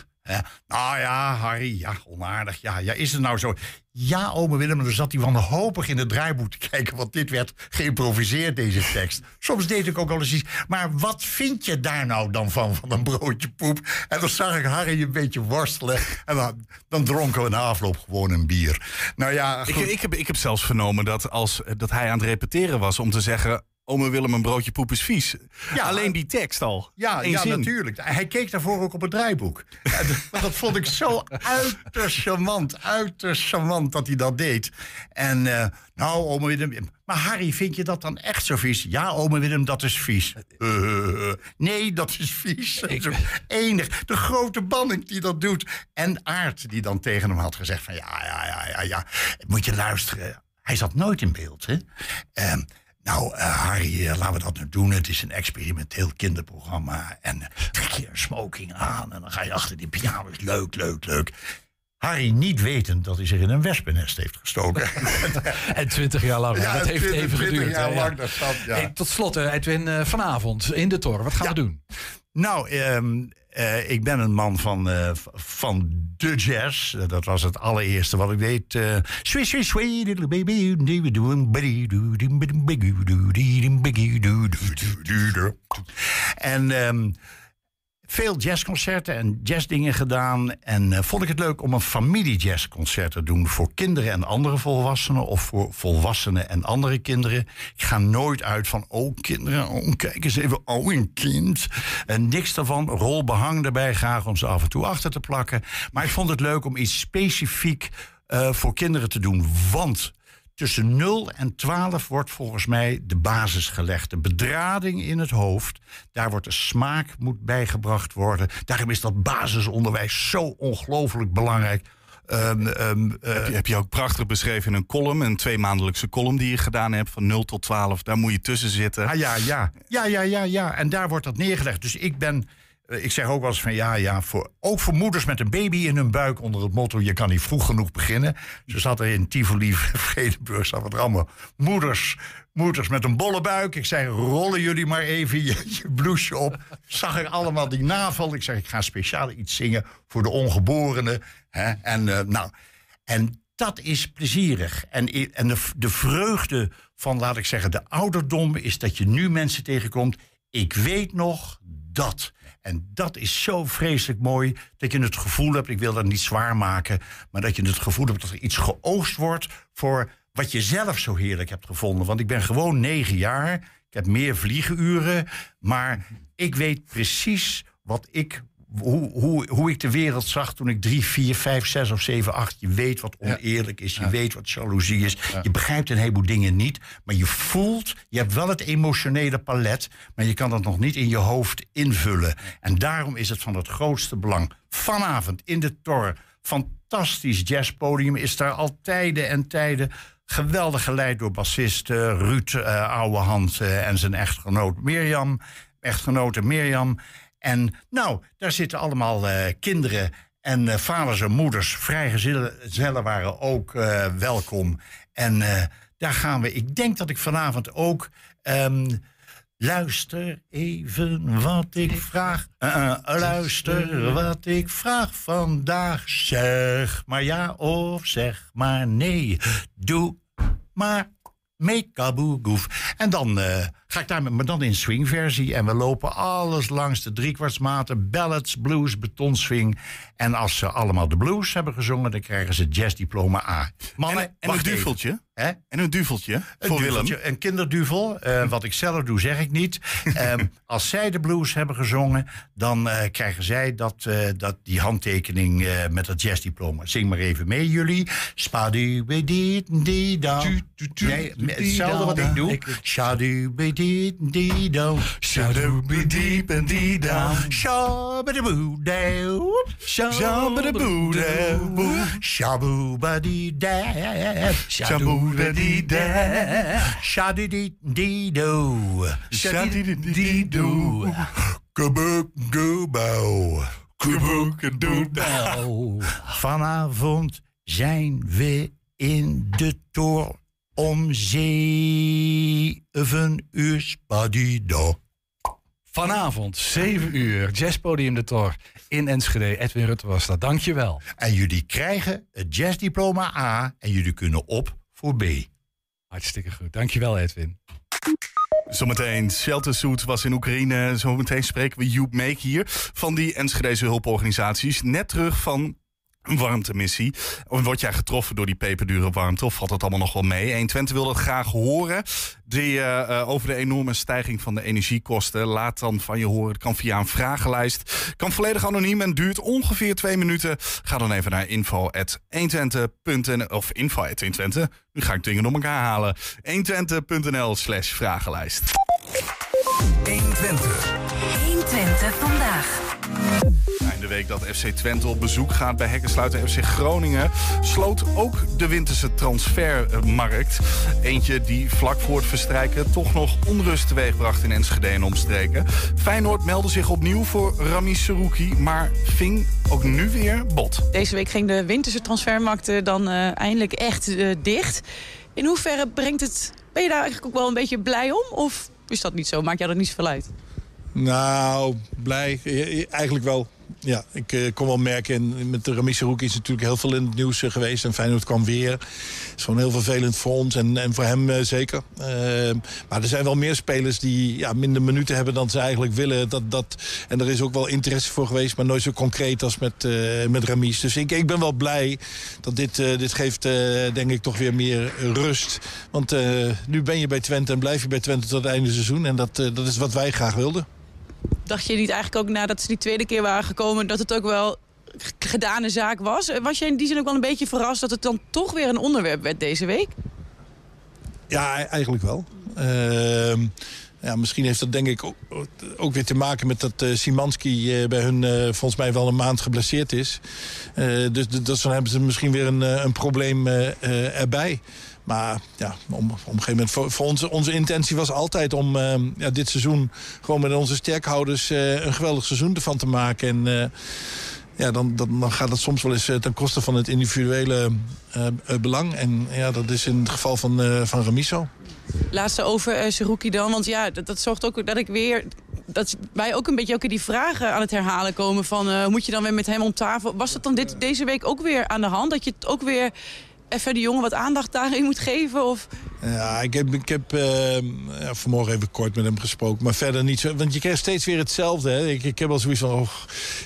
[SPEAKER 7] Nou ja, Harry, ja, onaardig. Ja, ja, is het nou zo? Ja, ome Willem, dan zat hij wanhopig in het draaiboek te kijken... want dit werd geïmproviseerd, deze tekst. Soms deed ik ook wel eens iets. Maar wat vind je daar nou dan van, van een broodje poep? En dan zag ik Harry een beetje worstelen. En dan, dan dronken we na afloop gewoon een bier. Nou ja,
[SPEAKER 3] Ik, ik, heb, ik heb zelfs vernomen dat, als, dat hij aan het repeteren was om te zeggen... Ome Willem, een broodje poep is vies.
[SPEAKER 7] Ja.
[SPEAKER 3] Alleen die tekst al.
[SPEAKER 7] Ja,
[SPEAKER 3] Eén
[SPEAKER 7] ja
[SPEAKER 3] zin.
[SPEAKER 7] natuurlijk. Hij keek daarvoor ook op het draaiboek. Dat- vond ik zo uiterst charmant. Uiterst charmant dat hij dat deed. En eh, nou, ome Willem... Maar Harry, vind je dat dan echt zo vies? Ja, ome Willem, dat is vies. Eh, nee, dat is vies. Zo Enig. De grote banning die dat doet. En Aart die dan tegen hem had gezegd van... Ja, ja, ja, ja, ja. Moet je luisteren. Hij zat nooit in beeld, hè? Ehm, nou, eh, Harry, eh, laten we dat nu doen. Het is een experimenteel kinderprogramma. En trek je een smoking aan en dan ga je achter die piano. Leuk, leuk, leuk. Harry niet wetend dat hij zich in een wespennest heeft gestoken.
[SPEAKER 4] En twintig jaar lang. hè? dat heeft
[SPEAKER 7] 20,
[SPEAKER 4] even
[SPEAKER 7] 20
[SPEAKER 4] geduurd.
[SPEAKER 7] jaar
[SPEAKER 4] hè, ja.
[SPEAKER 7] lang, dat ja.
[SPEAKER 4] Hey, tot slot, eh, Edwin, vanavond in de toren. Wat gaan we doen?
[SPEAKER 7] Nou, ehm, eh, ik ben een man van, eh, v- van de jazz. Eh, Dat was het allereerste wat ik deed. eh little baby. En ehm, veel jazzconcerten en jazzdingen gedaan. En eh, vond ik het leuk om een familiejazzconcert te doen... voor kinderen en andere volwassenen... of voor volwassenen en andere kinderen. Ik ga nooit uit van, oh kinderen, oh, kijk eens even, oh een kind. En niks daarvan, rolbehang erbij graag om ze af en toe achter te plakken. Maar ik vond het leuk om iets specifiek eh, voor kinderen te doen. Want tussen 0 en 12 wordt volgens mij de basis gelegd. De bedrading in het hoofd. Daar wordt de smaak moet bijgebracht worden. Daarom is dat basisonderwijs zo ongelooflijk belangrijk. Ehm, ehm, eh,
[SPEAKER 3] Heb je, heb je ook prachtig beschreven in een column, een tweemaandelijkse column die je gedaan hebt van 0 tot 12. Daar moet je tussen zitten.
[SPEAKER 7] Ah ja, ja. Ja, ja, ja, ja. En daar wordt dat neergelegd. Dus ik ben. Eh, Ik zeg ook wel eens van ja, ja, voor, ook voor moeders met een baby in hun buik onder het motto: je kan niet vroeg genoeg beginnen. Ze zat er in Tivoli, Vredenburg, zat er allemaal moeders, moeders met een bolle buik. Ik zei: rollen jullie maar even je, je blouseje op. Zag ik allemaal die navel. Ik zeg: ik ga speciaal iets zingen voor de ongeborenen. Hè? En eh, nou, en dat is plezierig. En, en de, de vreugde van, laat ik zeggen, de ouderdom is dat je nu mensen tegenkomt. Ik weet nog dat. En dat is zo vreselijk mooi dat je het gevoel hebt, ik wil dat niet zwaar maken, maar dat je het gevoel hebt dat er iets geoogst wordt voor wat je zelf zo heerlijk hebt gevonden. Want ik ben gewoon negen jaar, ik heb meer vliegenuren, maar ik weet precies wat ik hoe, hoe, hoe ik de wereld zag toen ik drie, vier, vijf, zes of zeven, acht. Je weet wat oneerlijk is. Je weet wat jaloezie is. Je begrijpt een heleboel dingen niet. Maar je voelt, je hebt wel het emotionele palet. Maar je kan dat nog niet in je hoofd invullen. En daarom is het van het grootste belang. Vanavond in de Tor. Fantastisch jazzpodium. Is daar al tijden en tijden. Geweldig geleid door bassist Ruud eh Ouwehand eh, en zijn echtgenoot Mirjam. Echtgenote Mirjam. En nou, daar zitten allemaal eh, kinderen en eh, vaders en moeders. Vrijgezellen waren ook eh, welkom. En daar gaan we. Ik denk dat ik vanavond ook. ehm, luister even wat ik vraag. Luister wat ik vraag vandaag. Zeg maar ja of zeg maar nee. Doe maar Mekaboegoef. En dan ga ik daar met me dan in swingversie. En we lopen alles langs de driekwartsmaten. Ballads, blues, betonswing. En als ze allemaal de blues hebben gezongen... dan krijgen ze jazzdiploma A. Mannen,
[SPEAKER 3] en, en een duveltje.
[SPEAKER 7] Hè?
[SPEAKER 3] En een duveltje
[SPEAKER 7] Een
[SPEAKER 3] voor
[SPEAKER 7] duveltje,
[SPEAKER 3] Willem.
[SPEAKER 7] Een kinderduvel. eh, wat ik zelf doe, zeg ik niet. Ehm, als zij de blues hebben gezongen, dan eh, krijgen zij dat, eh, dat, die handtekening met het jazzdiploma. Zing maar even mee, jullie. Spadu-be-di-di-da. Nee, hetzelfde wat ik doe. Shadu-be-di-di-da.
[SPEAKER 3] Shadu-be-di-di-da.
[SPEAKER 7] Shabba-da-boo-da.
[SPEAKER 3] Shabba-da-boo-da-boo.
[SPEAKER 7] Shabu-ba-di-da.
[SPEAKER 3] Shabu-da-di-da.
[SPEAKER 7] Shadi-di-di-do.
[SPEAKER 3] Shadi-di-di-do.
[SPEAKER 7] Kubuk-gubau.
[SPEAKER 3] Kubuk-doodau.
[SPEAKER 7] Vanavond zijn we in de toren om zeven uur spadido.
[SPEAKER 4] Vanavond, 7 uur, Jazzpodium de Tor in Enschede. Edwin Rutte was dat. Dankjewel.
[SPEAKER 7] En jullie krijgen het jazzdiploma A en jullie kunnen op voor B.
[SPEAKER 4] Hartstikke goed. Dankjewel, Edwin.
[SPEAKER 3] Zometeen, Shelter Suit was in Oekraïne. Zometeen spreken we Joep Meek hier van die Enschedeze hulporganisaties. Net terug van een warmtemissie. Word jij getroffen door die peperdure warmte? Of valt dat allemaal nog wel mee? 120 wil dat graag horen. Die, eh, eh, over de enorme stijging van de energiekosten. Laat dan van je horen. Het kan via een vragenlijst. Kan volledig anoniem en duurt ongeveer twee minuten. Ga dan even naar info.120.nl of info.120. Nu ga ik dingen door elkaar halen. 120.nl slash vragenlijst.
[SPEAKER 8] 120.
[SPEAKER 6] 120 vandaag.
[SPEAKER 3] In de week dat FC Twente op bezoek gaat bij hekkensluiter FC Groningen... sloot ook de winterse transfermarkt. Eentje die vlak voor het verstrijken toch nog onrust teweegbracht in Enschede en omstreken. Feyenoord meldde zich opnieuw voor Rami Serouki, maar ving ook nu weer bot.
[SPEAKER 5] Deze week ging de winterse transfermarkt eh, dan eh, eindelijk echt eh, dicht. In hoeverre brengt het... Ben je daar eigenlijk ook wel een beetje blij om? Of is dat niet zo? Maakt jou dat niet zoveel uit?
[SPEAKER 9] Nou, blij. Eigenlijk wel. Ja, ik eh, kon wel merken, en met de Serouki is natuurlijk heel veel in het nieuws eh, geweest. En Feyenoord kwam weer. Het is gewoon heel vervelend voor ons en, en voor hem eh, zeker. Eh, maar er zijn wel meer spelers die ja, minder minuten hebben dan ze eigenlijk willen. Dat, dat, en er is ook wel interesse voor geweest, maar nooit zo concreet als met, met. Dus ik, ik ben wel blij dat dit, dit geeft, denk ik, toch weer meer rust. Want nu ben je bij Twente en blijf je bij Twente tot het einde seizoen. En dat, dat is wat wij graag wilden.
[SPEAKER 5] Dacht je niet eigenlijk ook nadat ze die tweede keer waren gekomen... dat het ook wel gedane zaak was? Eh, Was je in die zin ook wel een beetje verrast dat het dan toch weer een onderwerp werd deze week?
[SPEAKER 9] Ja, e- eigenlijk wel. Ehm, Ja, misschien heeft dat denk ik ook, ook weer te maken met dat uh, Simanski uh, bij hun volgens mij wel een maand geblesseerd is. dus, dus dan hebben ze misschien weer een, een probleem erbij. Maar ja, om, op een gegeven moment, voor, voor onze, onze intentie was altijd om ja, dit seizoen gewoon met onze sterkhouders een geweldig seizoen ervan te maken. En ja, dan, dan, gaat het soms wel eens ten koste van het individuele belang. En ja, dat is in het geval van, van Remiso.
[SPEAKER 5] Laatste over uh, Seruki dan. Want ja, dat, dat zorgt ook dat ik weer dat wij ook een beetje ook die vragen aan het herhalen komen van moet je dan weer met hem om tafel? Was dat dan dit, deze week ook weer aan de hand? Dat je het ook weer even de jongen wat aandacht daarin moet geven? Of...
[SPEAKER 9] Ja, ik heb, ik heb ja, vanmorgen even kort met hem gesproken. Maar verder niet zo. Want je krijgt steeds weer hetzelfde. Hè? Ik, ik heb al zoiets van, oh,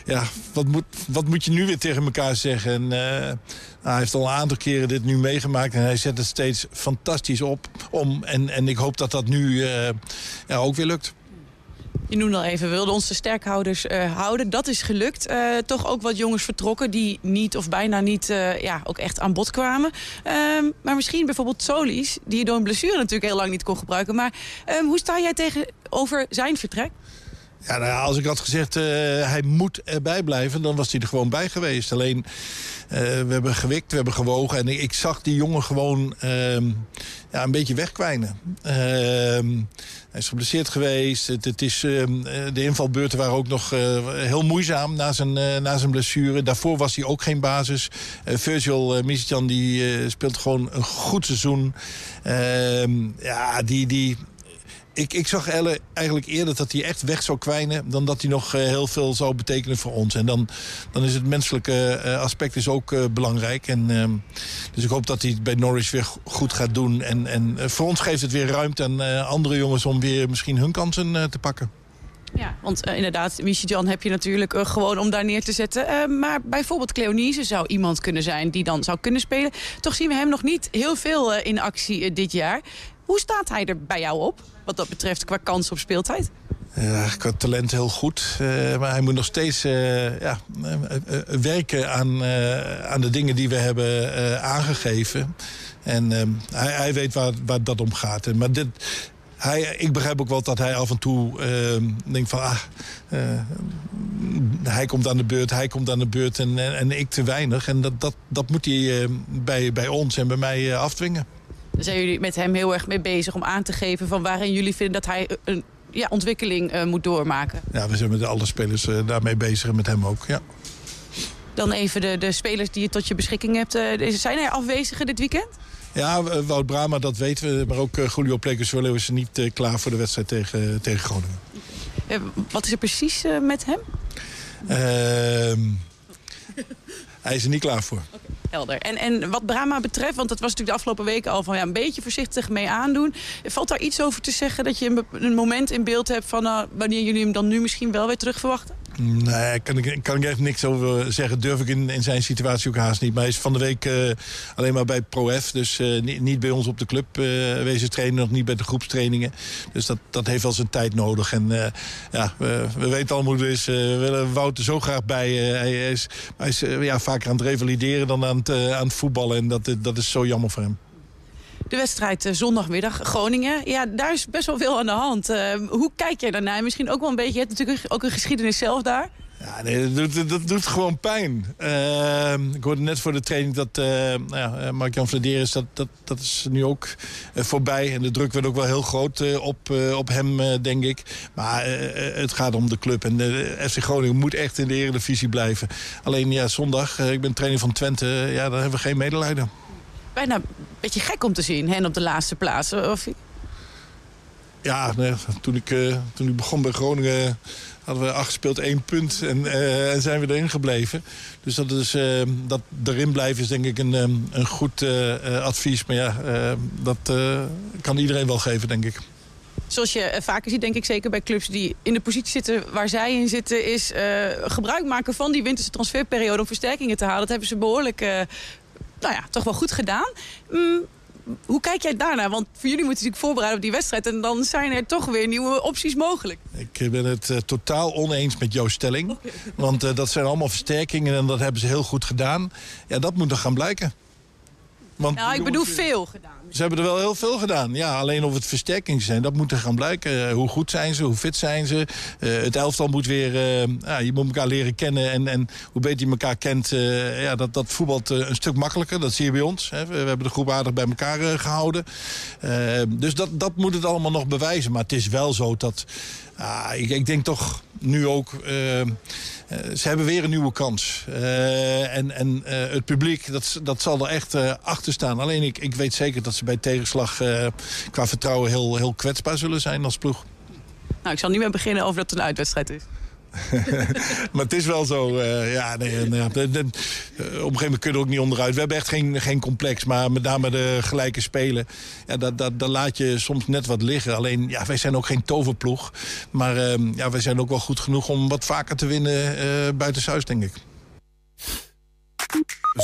[SPEAKER 9] ja, wat moet, wat moet je nu weer tegen elkaar zeggen? En, uh, nou, hij heeft al een aantal keren dit nu meegemaakt. En hij zet het steeds fantastisch op om. En, en ik hoop dat dat nu uh, ja, ook weer lukt.
[SPEAKER 5] Je noemde al even, we wilden onze sterkhouders uh, houden. Dat is gelukt. Uh, toch ook wat jongens vertrokken die niet of bijna niet uh, ja, ook echt aan bod kwamen. Ehm, maar misschien bijvoorbeeld Solis, die je door een blessure natuurlijk heel lang niet kon gebruiken. Maar um, hoe sta jij tegenover zijn vertrek?
[SPEAKER 9] Ja, nou ja, als ik had gezegd hij moet erbij blijven, dan was hij er gewoon bij geweest. Alleen, we hebben gewikt, we hebben gewogen. En ik, ik zag die jongen gewoon ehm, ja, een beetje wegkwijnen. Hij is geblesseerd geweest. Het, is, uh, de invalbeurten waren ook nog uh, heel moeizaam na zijn, uh, na zijn blessure. Daarvoor was hij ook geen basis. Virgil uh, die speelt gewoon een goed seizoen. Ehm, ja, die, die, ik, ik zag Elle eigenlijk eerder dat hij echt weg zou kwijnen... dan dat hij nog eh, heel veel zou betekenen voor ons. En dan, dan is het menselijke eh, aspect is ook uh, belangrijk. En, uh, dus ik hoop dat hij het bij Norwich weer goed gaat doen. En, en voor ons geeft het weer ruimte aan andere jongens... om weer misschien hun kansen te pakken.
[SPEAKER 5] Ja, want uh, inderdaad, Jan heb je natuurlijk gewoon om daar neer te zetten. Maar bijvoorbeeld Cleonise zou iemand kunnen zijn die dan zou kunnen spelen. Toch zien we hem nog niet heel veel in actie dit jaar. Hoe staat hij er bij jou op, wat dat betreft, qua kans op speeltijd?
[SPEAKER 9] Ja, qua talent heel goed. Uh, maar hij moet nog steeds uh, ja, uh, werken aan, aan de dingen die we hebben aangegeven. En hij, hij, weet waar, dat om gaat. Maar dit, hij, ik begrijp ook wel dat hij af en toe denkt van... Ah, hij komt aan de beurt, hij komt aan de beurt en, en, en ik te weinig. En dat, dat, dat moet hij bij, bij ons en bij mij afdwingen
[SPEAKER 5] zijn jullie met hem heel erg mee bezig om aan te geven... van waarin jullie vinden dat hij een ja, ontwikkeling uh, moet doormaken?
[SPEAKER 9] Ja, we zijn met alle spelers uh, daarmee bezig en met hem ook, ja.
[SPEAKER 5] Dan even de, de spelers die je tot je beschikking hebt. Uh, zijn er afwezigen dit weekend?
[SPEAKER 9] Ja, Wout Brama, dat weten we. Maar ook Julio Plekers-Willow is niet klaar voor de wedstrijd tegen, tegen Groningen.
[SPEAKER 5] wat is er precies met hem?
[SPEAKER 9] Ehm, hij is er niet klaar voor.
[SPEAKER 5] Okay. Helder. En, en wat Brahma betreft, want dat was natuurlijk de afgelopen weken al van ja, een beetje voorzichtig mee aandoen. Valt daar iets over te zeggen dat je een, een moment in beeld hebt van uh, wanneer jullie hem dan nu misschien wel weer terug verwachten?
[SPEAKER 9] Nee, kan ik, kan ik echt niks over zeggen. Durf ik in, in zijn situatie ook haast niet. Maar hij is van de week uh, alleen maar bij ProF. Dus uh, niet, niet, bij ons op de club uh, wezen trainen. Nog niet bij de groepstrainingen. Dus dat, dat heeft wel zijn tijd nodig. En ja, we, we, weten allemaal hoe het is. we willen Wouter zo graag bij. hij is, hij is ja, vaker aan het revalideren dan aan het, aan het voetballen. En dat, dat is zo jammer voor hem.
[SPEAKER 5] De wedstrijd zondagmiddag Groningen. Ja, daar is best wel veel aan de hand. Uh, hoe kijk jij daarnaar? Misschien ook wel een beetje, je hebt natuurlijk ook een geschiedenis zelf daar.
[SPEAKER 9] Ja, nee, dat doet, doet gewoon pijn. Uh, ik hoorde net voor de training dat uh, ja, Mark-Jan Vladeris, dat, dat, dat is nu ook voorbij. En de druk werd ook wel heel groot op, op hem, denk ik. Maar het gaat om de club. En de FC Groningen moet echt in de eredivisie blijven. Alleen ja, zondag, ik ben trainer van Twente, ja, daar hebben we geen medelijden
[SPEAKER 5] bijna een beetje gek om te zien, hen op de laatste plaats. Of...
[SPEAKER 9] Ja, nee, toen, ik, uh, toen ik begon bij Groningen hadden we afgespeeld één punt en, uh, en zijn we erin gebleven. Dus dat, is, uh, dat erin blijven is denk ik een, een goed advies. Maar ja, dat kan iedereen wel geven, denk ik.
[SPEAKER 5] Zoals je vaker ziet, denk ik zeker bij clubs die in de positie zitten waar zij in zitten... is gebruik maken van die winterse transferperiode om versterkingen te halen. Dat hebben ze behoorlijk nou ja, toch wel goed gedaan. Mm, hoe kijk jij daarnaar? Want voor jullie moeten natuurlijk voorbereiden op die wedstrijd... en dan zijn er toch weer nieuwe opties mogelijk.
[SPEAKER 9] Ik ben het uh, totaal oneens met jouw stelling. Want uh, dat zijn allemaal versterkingen en dat hebben ze heel goed gedaan. Ja, dat moet nog gaan blijken. Want
[SPEAKER 5] Nou, ik bedoel veel gedaan.
[SPEAKER 9] Ze hebben er wel heel veel gedaan. Ja, alleen of het versterkingen zijn, dat moet er gaan blijken. Eh, hoe goed zijn ze, hoe fit zijn ze. Eh, het elftal moet weer... eh, ja, je moet elkaar leren kennen. En, en hoe beter je elkaar kent, ja, dat, dat voetbalt een stuk makkelijker. Dat zie je bij ons. Hè. We, we hebben de groep aardig bij elkaar eh, gehouden. Eh, dus dat, dat moet het allemaal nog bewijzen. Maar het is wel zo dat... ah, ik, ik denk toch nu ook... eh, eh, ze hebben weer een nieuwe kans. Eh, en en het publiek, dat, dat zal er echt achter staan. Alleen ik, ik weet zeker dat ze bij tegenslag qua vertrouwen heel, heel kwetsbaar zullen zijn als ploeg.
[SPEAKER 5] Nou, ik zal niet meer beginnen over dat het een uitwedstrijd is.
[SPEAKER 9] maar het is wel zo. eh, ja, nee, ja, de- eh, op een gegeven moment kunnen we ook niet onderuit. We hebben echt geen, geen complex, maar met name de gelijke spelen. Ja, dat, dat, dat laat je soms net wat liggen. Alleen, ja, wij zijn ook geen toverploeg. Maar ehm, ja, wij zijn ook wel goed genoeg om wat vaker te winnen eh buitenshuis, denk ik.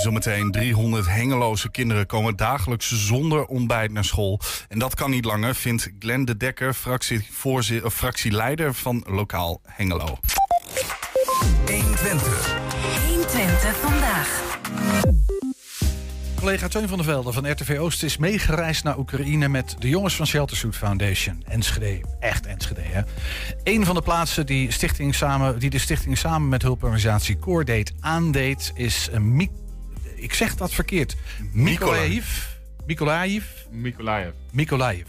[SPEAKER 3] Zometeen 300 hengeloze kinderen komen dagelijks zonder ontbijt naar school. En dat kan niet langer, vindt Glenn de Dekker, fractieleider van Lokaal Hengelo.
[SPEAKER 10] 120.
[SPEAKER 11] 120 vandaag.
[SPEAKER 4] Collega Teun van der Velde van RTV Oost is meegereisd naar Oekraïne met de jongens van Shelter Suit Foundation. Enschede, echt Enschede hè. Een van de plaatsen die, stichting samen, die de stichting samen met hulporganisatie Coordate aandeed is een Mi- ik zeg dat verkeerd. Mykolaiv. Mykolaiv.
[SPEAKER 12] Mykolaiv.
[SPEAKER 4] Mykolaiv.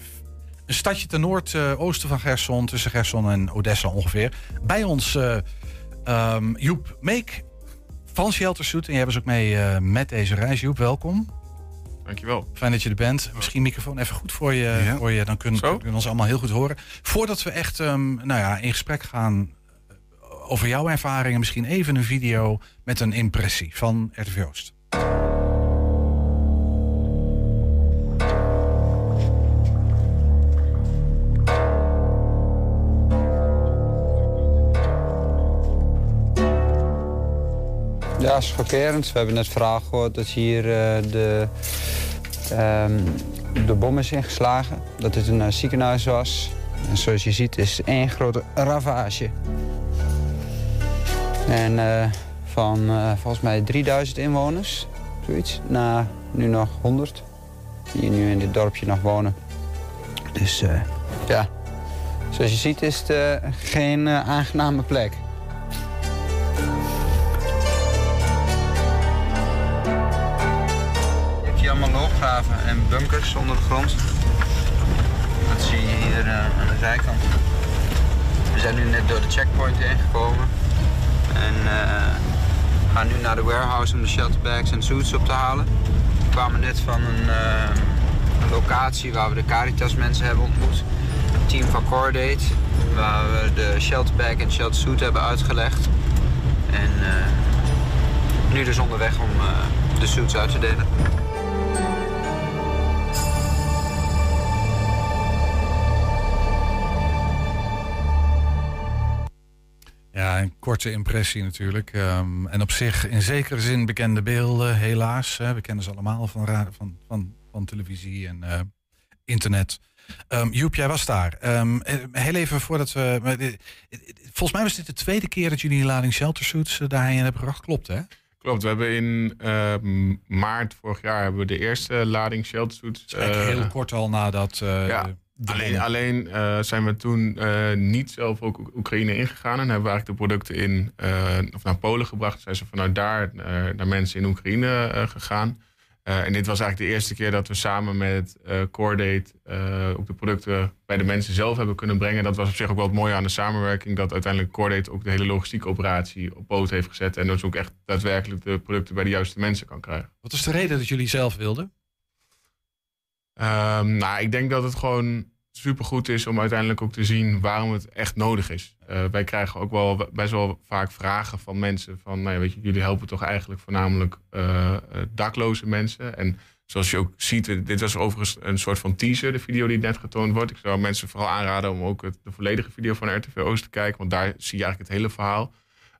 [SPEAKER 4] Een stadje ten noordoosten van Gerson, tussen Gerson en Odessa ongeveer. Bij ons eh, ehm, Joep Meek van Shelter Suit. En jij was ook mee eh, met deze reis. Joep, welkom.
[SPEAKER 12] Dankjewel.
[SPEAKER 4] Fijn dat je er bent. Misschien microfoon even goed voor je. Voor je dan kunnen kunnen we ons allemaal heel goed horen. Voordat we echt ehm, nou ja, in gesprek gaan eh, over jouw ervaringen, misschien even een video met een impressie van RTV Oost.
[SPEAKER 13] Ja, schokkerend. We hebben net verhaal gehoord dat hier eh, de, ehm, de bom is ingeslagen. Dat dit een eh, ziekenhuis was. En zoals je ziet is het één grote ravage. En eh, van volgens mij 3000 inwoners, zoiets, naar nu nog 100. Die nu in dit dorpje nog wonen. Dus ja, zoals je ziet is het geen aangename plek. En bunkers onder de grond. Dat zie je hier eh, aan de zijkant. We zijn nu net door de checkpoint heen gekomen. En eh, gaan nu naar de warehouse om de shelterbags en suits op te halen. We kwamen net van een, eh, locatie waar we de Caritas mensen hebben ontmoet. Een team van Cordate, waar we de shelterbag en sheltersuit hebben uitgelegd. En nu dus onderweg om de suits uit te delen.
[SPEAKER 4] Ja, een korte impressie natuurlijk. Ehm, en op zich in zekere zin bekende beelden, helaas. Hè. We kennen ze allemaal van, ra- van, van, van televisie en eh, internet. Ehm, Joep, jij was daar. Ehm, eh, heel even voordat we... maar dit- Volgens mij was dit de tweede keer dat jullie lading shelter suits eh, daarheen hebben gebracht. Klopt, hè?
[SPEAKER 12] Klopt, we hebben in eh, maart vorig jaar hebben we de eerste lading sheltersuits. Eh,
[SPEAKER 4] heel kort al nadat... eh,
[SPEAKER 12] ja, alleen, alleen eh, zijn we toen eh, niet zelf ook Oek- Oekraïne ingegaan. En hebben we eigenlijk de producten in, eh, of naar Polen gebracht. Zijn ze vanuit daar naar mensen in Oekraïne gegaan. En dit was eigenlijk de eerste keer dat we samen met Cordate ook de producten bij de mensen zelf hebben kunnen brengen. Dat was op zich ook wel het mooie aan de samenwerking. Dat uiteindelijk Cordate ook de hele logistieke operatie op poot heeft gezet. En dus ook echt daadwerkelijk de producten bij de juiste mensen kan krijgen.
[SPEAKER 4] Wat is de reden dat jullie zelf wilden?
[SPEAKER 12] Ehm, nou, ik denk dat het gewoon supergoed is om uiteindelijk ook te zien waarom het echt nodig is. Eh, wij krijgen ook wel best wel vaak vragen van mensen van, nou ja, weet je, jullie helpen toch eigenlijk voornamelijk eh, eh, dakloze mensen. En zoals je ook ziet, dit was overigens een soort van teaser, de video die net getoond wordt. Ik zou mensen vooral aanraden om ook het, de volledige video van RTV Oost te kijken, want daar zie je eigenlijk het hele verhaal.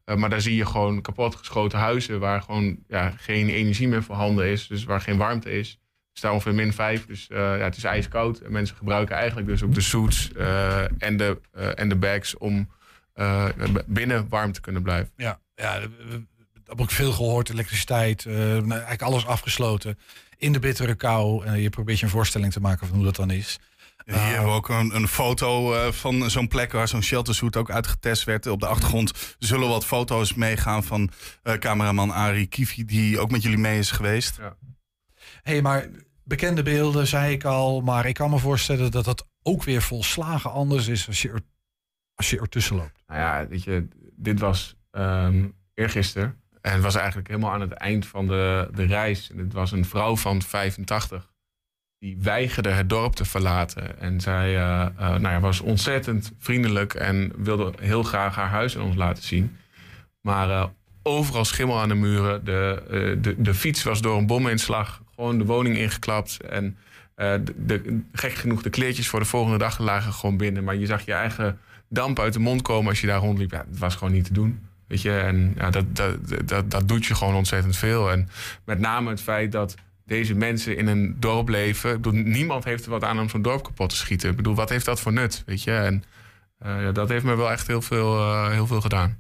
[SPEAKER 12] Eh, maar daar zie je gewoon kapotgeschoten huizen waar gewoon ja, geen energie meer voorhanden is, dus waar geen warmte is. Het staat ongeveer min 5, dus eh, ja, het is ijskoud. En mensen gebruiken eigenlijk dus ook de suits eh, en, de, eh, en de bags om eh, binnen warm te kunnen blijven.
[SPEAKER 4] Ja, ja we- heb ik veel gehoord, elektriciteit, eh, nou, eigenlijk alles afgesloten. In de bittere kou. Je probeert je een voorstelling te maken van hoe dat dan is.
[SPEAKER 3] Hier hebben we ook een, een foto eh, van zo'n plek waar zo'n sheltersuit ook uitgetest werd. Op de achtergrond zullen wat foto's meegaan van eh, cameraman Ari Kivi, die ook met jullie mee is geweest.
[SPEAKER 12] Ja.
[SPEAKER 4] Hey, maar bekende beelden, zei ik al. Maar ik kan me voorstellen dat dat ook weer volslagen anders is als je er, als je ertussen loopt.
[SPEAKER 12] Nou ja, weet je, dit was ehm eergisteren. En het was eigenlijk helemaal aan het eind van de, de reis. En het was een vrouw van 85. Die weigerde het dorp te verlaten. En zij eh, eh, nou ja, was ontzettend vriendelijk en wilde heel graag haar huis aan ons laten zien. Maar eh, overal schimmel aan de muren. De, de, de fiets was door een bominslag gewoon de woning ingeklapt. En eh, de, gek genoeg, de kleertjes voor de volgende dag lagen gewoon binnen. Maar je zag je eigen damp uit de mond komen als je daar rondliep. Ja, het was gewoon niet te doen. Weet je, en ja, dat, dat, dat, dat doet je gewoon ontzettend veel. En met name het feit dat deze mensen in een dorp leven. Ik bedoel, niemand heeft er wat aan om zo'n dorp kapot te schieten. Ik bedoel, wat heeft dat voor nut? Weet je, en eh, ja, dat heeft me wel echt heel veel, eh, heel veel gedaan.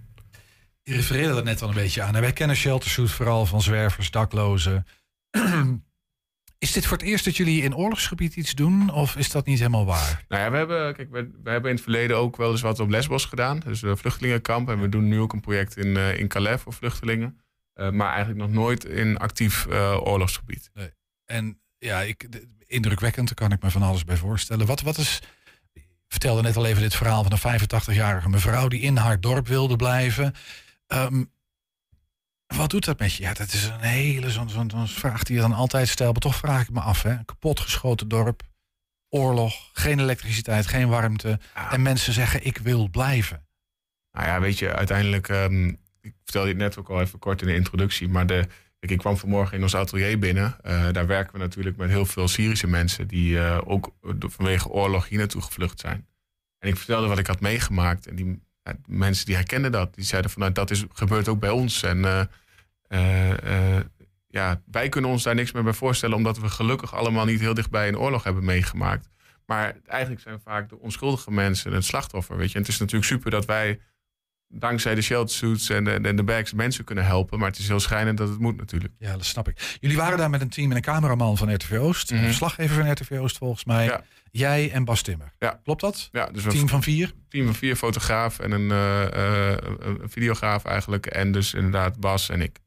[SPEAKER 4] Je refereerde dat net al een beetje aan. En wij kennen Sheltersuit vooral van zwervers, daklozen. is dit voor het eerst dat jullie in oorlogsgebied iets doen? Of is dat niet helemaal waar?
[SPEAKER 12] Nou ja, we hebben, kijk, we, we hebben in het verleden ook wel eens wat op Lesbos gedaan. Dus een vluchtelingenkamp. En we doen nu ook een project in, eh, in Calais voor vluchtelingen. Eh, maar eigenlijk nog nooit in actief eh, oorlogsgebied.
[SPEAKER 4] Nee. En ja, ik, de- indrukwekkend, daar kan ik me van alles bij voorstellen. Wat, wat is. Ik vertelde net al even dit verhaal van een 85-jarige mevrouw die in haar dorp wilde blijven. Ehm, wat doet dat met je? Ja, dat is een hele zo'n vraag die je dan altijd stelt. Maar toch vraag ik me af, hè? Kapotgeschoten dorp, oorlog, geen elektriciteit, geen warmte. En mensen zeggen: Ik wil blijven.
[SPEAKER 12] Nou ja, weet je, uiteindelijk... ehm, ik vertelde je het net ook al even kort in de introductie. Maar de, ik kwam vanmorgen in ons atelier binnen. Eh, daar werken we natuurlijk met heel veel Syrische mensen... die eh, ook vanwege oorlog hier naartoe gevlucht zijn. En ik vertelde wat ik had meegemaakt. En die mensen die herkenden dat. Die zeiden van, nou, dat is, gebeurt ook bij ons. En eh, ja, wij kunnen ons daar niks meer bij voorstellen... omdat we gelukkig allemaal niet heel dichtbij een oorlog hebben meegemaakt. Maar eigenlijk zijn vaak de onschuldige mensen het slachtoffer. Weet je? En het is natuurlijk super dat wij dankzij de sheltersuits en de, en de bags mensen kunnen helpen. Maar het is heel schrijnend dat het moet natuurlijk.
[SPEAKER 4] Ja, dat snap ik. Jullie waren daar met een team en een cameraman van RTV Oost. Een
[SPEAKER 12] Mhm.
[SPEAKER 4] verslaggever van RTV Oost volgens mij. Jij en Bas Timmer.
[SPEAKER 12] Ja.
[SPEAKER 4] Klopt dat?
[SPEAKER 12] Ja, dus
[SPEAKER 4] Team van vier?
[SPEAKER 12] Team van vier, fotograaf en een, eh, eh, een videograaf eigenlijk. En dus inderdaad Bas en ik.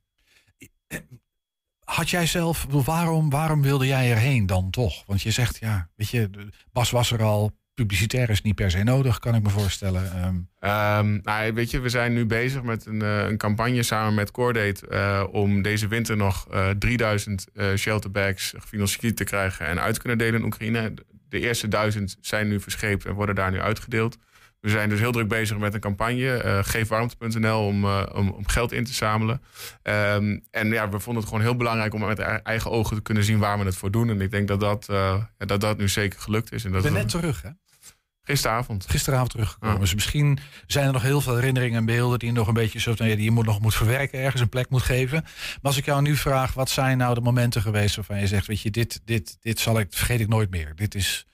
[SPEAKER 4] Had jij zelf, waarom, waarom wilde jij erheen dan toch? Want je zegt, ja, weet je, Bas was er al. Publicitair is niet per se nodig, kan ik me voorstellen. Ehm,
[SPEAKER 12] nou, weet je, we zijn nu bezig met een, eh, een campagne samen met Cordate... eh, om deze winter nog eh 3000 eh shelterbags gefinancierd te krijgen... en uit te kunnen delen in Oekraïne. De eerste duizend zijn nu verscheept en worden daar nu uitgedeeld. We zijn dus heel druk bezig met een campagne, eh geefwarmte.nl, om, eh, om, om geld in te zamelen. Ehm, en ja, we vonden het gewoon heel belangrijk om met e- eigen ogen te kunnen zien waar we het voor doen. En ik denk dat dat, eh, dat, dat nu zeker gelukt is. En
[SPEAKER 4] ik
[SPEAKER 12] dat
[SPEAKER 4] ben net terug, hè?
[SPEAKER 12] Gisteravond.
[SPEAKER 4] Gisteravond teruggekomen. Dus misschien zijn er nog heel veel herinneringen en beelden die je nog een beetje zo, ja, die je moet, nog moet verwerken, ergens een plek moet geven. Maar als ik jou nu vraag, wat zijn nou de momenten geweest waarvan je zegt, weet je, dit, dit, dit zal ik, vergeet ik nooit meer. Dit is,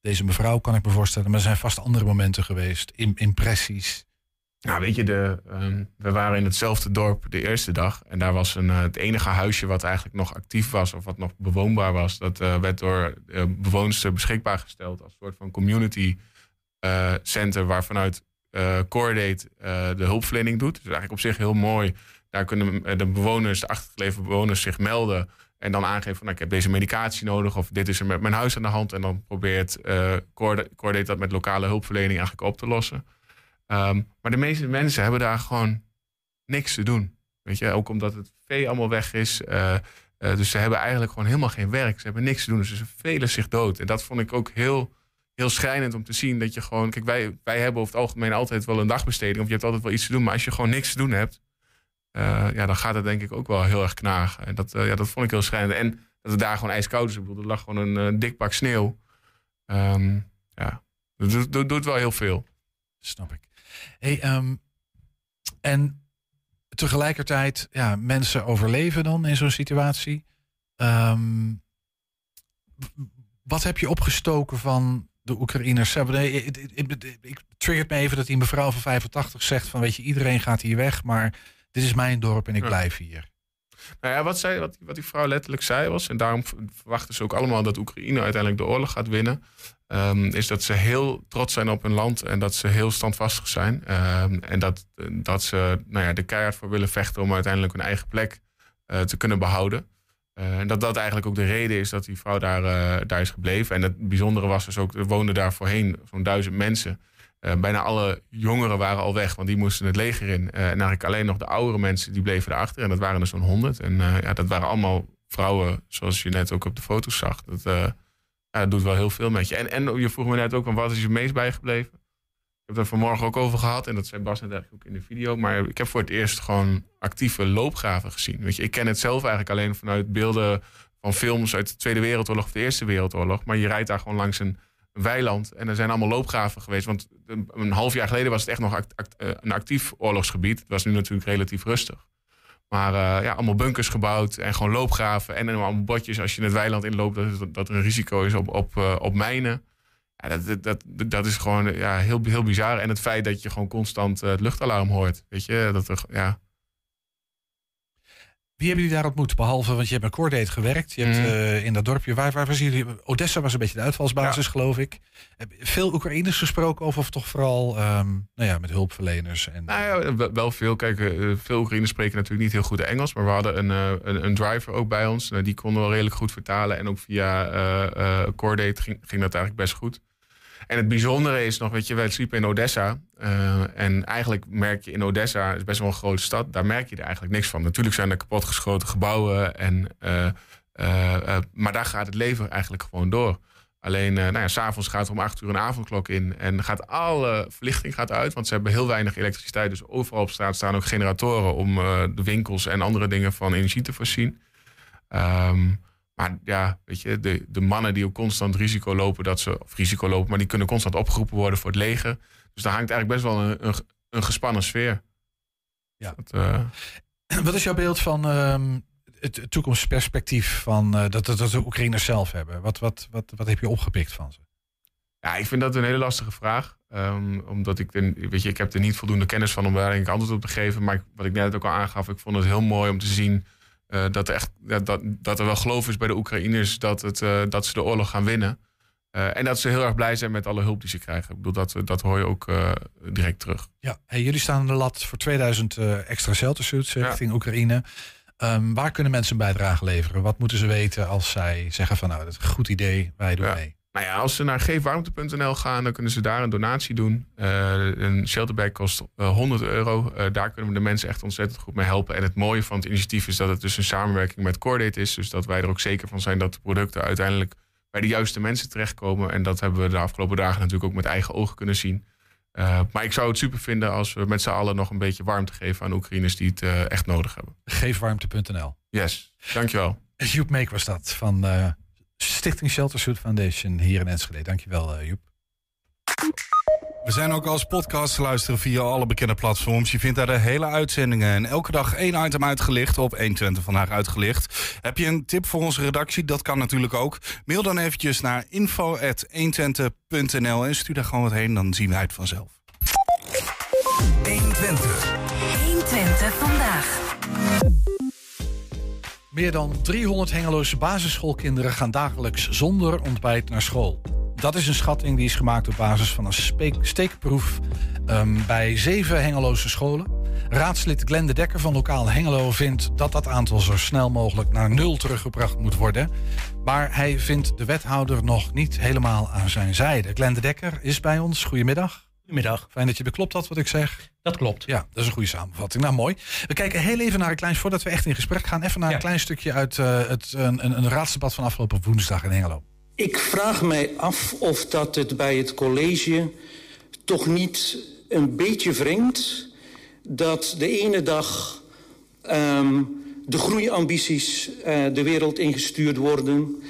[SPEAKER 4] deze mevrouw kan ik me voorstellen, maar er zijn vast andere momenten geweest, im- impressies.
[SPEAKER 12] Nou, weet je, de, ehm, we waren in hetzelfde dorp de eerste dag. En daar was een, eh, het enige huisje wat eigenlijk nog actief was... of wat nog bewoonbaar was. Dat eh, werd door eh, bewoners beschikbaar gesteld... als soort van community center... waarvanuit eh Cordate de hulpverlening doet. Dus eigenlijk op zich heel mooi. Daar kunnen de bewoners, de achtergebleven bewoners zich melden... en dan aangeven van, nou, ik heb deze medicatie nodig... of dit is er met mijn huis aan de hand. En dan probeert eh Cordate Cordate dat met lokale hulpverlening eigenlijk op te lossen... Ehm, maar de meeste mensen hebben daar gewoon niks te doen. Weet je, ook omdat het vee allemaal weg is. eh, eh, dus ze hebben eigenlijk gewoon helemaal geen werk. Ze hebben niks te doen, dus ze velen zich dood. En dat vond ik ook heel, heel schrijnend om te zien. Dat je gewoon, kijk, wij, wij hebben over het algemeen altijd wel een dagbesteding. Of je hebt altijd wel iets te doen. Maar als je gewoon niks te doen hebt, eh, ja, dan gaat het denk ik ook wel heel erg knagen. En dat, eh, ja, dat vond ik heel schrijnend. En dat het daar gewoon ijskoud is. Ik bedoel, er lag gewoon een eh, dik pak sneeuw. Ehm, ja, dat doet, doet, wel heel veel.
[SPEAKER 4] Snap ik. Hey, ehm, en tegelijkertijd, ja, mensen overleven dan in zo'n situatie. Ehm, wat heb je opgestoken van de Oekraïners? Ik triggert me even dat die mevrouw van 85 zegt van weet je, iedereen gaat hier weg, maar dit is mijn dorp en ik blijf hier.
[SPEAKER 12] Nou ja, wat, zij, wat, wat die vrouw letterlijk zei was, en daarom verwachten ze ook allemaal dat Oekraïne uiteindelijk de oorlog gaat winnen, ehm, is dat ze heel trots zijn op hun land en dat ze heel standvastig zijn. Ehm, en dat, dat ze nou ja, er keihard voor willen vechten om uiteindelijk hun eigen plek eh, te kunnen behouden. Eh, en dat dat eigenlijk ook de reden is dat die vrouw daar, eh, daar is gebleven. En het bijzondere was dus ook, er woonden daar voorheen zo'n duizend mensen. Eh, bijna alle jongeren waren al weg, want die moesten het leger in. Eh, en eigenlijk alleen nog de oudere mensen die bleven erachter. En dat waren er zo'n honderd. En eh, ja, dat waren allemaal vrouwen, zoals je net ook op de foto's zag. Dat, ja, doet wel heel veel met je. En, en je vroeg me net ook, wat is je meest bijgebleven? Ik heb er vanmorgen ook over gehad. En dat zei Bas net eigenlijk ook in de video. Maar ik heb voor het eerst gewoon actieve loopgraven gezien. Weet je, ik ken het zelf eigenlijk alleen vanuit beelden van films uit de Tweede Wereldoorlog of de Eerste Wereldoorlog. Maar je rijdt daar gewoon langs een weiland. En er zijn allemaal loopgraven geweest. Want een, half jaar geleden was het echt nog eh, een actief oorlogsgebied. Het was nu natuurlijk relatief rustig. Maar eh, ja, allemaal bunkers gebouwd en gewoon loopgraven. En allemaal botjes als je het weiland inloopt dat, dat er een risico is op, op, eh, op mijnen. Ja, dat, dat, dat, is gewoon ja, heel, heel bizar. En het feit dat je gewoon constant het luchtalarm hoort. Weet je, dat er, ja.
[SPEAKER 4] Wie hebben jullie daar ontmoet? Behalve, want je hebt met Cordate gewerkt. Je hebt
[SPEAKER 12] Mhm.
[SPEAKER 4] eh, in dat dorpje, waar, waar was jullie? Odessa was een beetje de uitvalsbasis, geloof ik. Heb je veel Oekraïners gesproken over, of toch vooral ehm, nou ja, met hulpverleners? En,
[SPEAKER 12] Nou ja, wel- veel. Kijk, eh, veel Oekraïners spreken natuurlijk niet heel goed Engels. Maar we hadden een, eh, een, een driver ook bij ons. Nou, die konden wel redelijk goed vertalen. En ook via eh Cordate ging, ging dat eigenlijk best goed. En het bijzondere is nog, weet je, wij sliepen in Odessa. eh, en eigenlijk merk je in Odessa, is best wel een grote stad, daar merk je er eigenlijk niks van. Natuurlijk zijn er kapotgeschoten gebouwen. En, eh, eh, maar daar gaat het leven eigenlijk gewoon door. Alleen, nou ja, s'avonds gaat er om acht uur een avondklok in. En gaat alle verlichting gaat uit, want ze hebben heel weinig elektriciteit. Dus overal op straat staan ook generatoren om de winkels en andere dingen van energie te voorzien. Ehm, maar ja, weet je, de, de mannen die ook constant risico lopen dat ze, of risico lopen, maar die kunnen constant opgeroepen worden voor het leger. Dus daar hangt eigenlijk best wel een, een, een gespannen sfeer.
[SPEAKER 4] Ja.
[SPEAKER 12] Dat, eh,
[SPEAKER 4] Wat is jouw beeld van ehm, het toekomstperspectief van, eh, dat, dat, dat de Oekraïners zelf hebben? Wat, wat, wat, wat heb je opgepikt van ze?
[SPEAKER 12] Ja, ik vind dat een hele lastige vraag. Ehm, omdat ik, weet je, ik heb er niet voldoende kennis van om daar ik antwoord op te geven. Maar wat ik net ook al aangaf, ik vond het heel mooi om te zien eh, dat, er echt, dat, dat, er wel geloof is bij de Oekraïners dat, het, eh, dat ze de oorlog gaan winnen. Eh, en dat ze heel erg blij zijn met alle hulp die ze krijgen. Ik bedoel, dat, dat hoor je ook direct terug.
[SPEAKER 4] Ja, hey, jullie staan aan de lat voor 2000 eh, extra sheltersuits richting Oekraïne. Ehm, waar kunnen mensen een bijdrage leveren? Wat moeten ze weten als zij zeggen van nou, dat is een goed idee, wij doen
[SPEAKER 12] Ja.
[SPEAKER 4] mee?
[SPEAKER 12] Nou ja, als ze naar geefwarmte.nl gaan, dan kunnen ze daar een donatie doen. Eh, een shelterbag kost eh, 100 euro. Eh, daar kunnen we de mensen echt ontzettend goed mee helpen. En het mooie van het initiatief is dat het dus een samenwerking met Cordate is. Dus dat wij er ook zeker van zijn dat de producten uiteindelijk bij de juiste mensen terechtkomen. En dat hebben we de afgelopen dagen natuurlijk ook met eigen ogen kunnen zien. Eh, maar ik zou het super vinden als we met z'n allen nog een beetje warmte geven aan Oekraïners die het eh, echt nodig hebben.
[SPEAKER 4] Geefwarmte.nl.
[SPEAKER 12] Yes, dankjewel.
[SPEAKER 4] Joep Meek was dat van eh, Stichting Shelter Suit Foundation hier in Enschede. Dankjewel eh Joep.
[SPEAKER 3] We zijn ook als podcast te luisteren via alle bekende platforms. Je vindt daar de hele uitzendingen en elke dag één item uitgelicht op 120 vandaag uitgelicht. Heb je een tip voor onze redactie? Dat kan natuurlijk ook. Mail dan eventjes naar info.120.nl en stuur daar gewoon wat heen, dan zien wij het vanzelf.
[SPEAKER 11] 120. 120 vandaag.
[SPEAKER 4] Meer dan 300 Hengeloze basisschoolkinderen gaan dagelijks zonder ontbijt naar school. Dat is een schatting die is gemaakt op basis van een steekproef ehm, bij zeven Hengeloze scholen. Raadslid Glenn de Dekker van Lokaal Hengelo vindt dat dat aantal zo snel mogelijk naar nul teruggebracht moet worden. Maar hij vindt de wethouder nog niet helemaal aan zijn zijde. Glenn de Dekker is bij ons. Goedemiddag.
[SPEAKER 10] Goedemiddag.
[SPEAKER 4] Fijn dat je beklopt had wat ik zeg.
[SPEAKER 10] Dat klopt.
[SPEAKER 4] Ja, dat is een goede samenvatting. Nou, mooi. We kijken heel even naar een klein, voordat we echt in gesprek gaan, even naar een klein stukje uit eh, het, een, een, een raadsdebat van afgelopen woensdag in Hengelo.
[SPEAKER 14] Ik vraag mij af of dat het bij het college toch niet een beetje wringt dat de ene dag ehm, de groeiambities eh, de wereld ingestuurd worden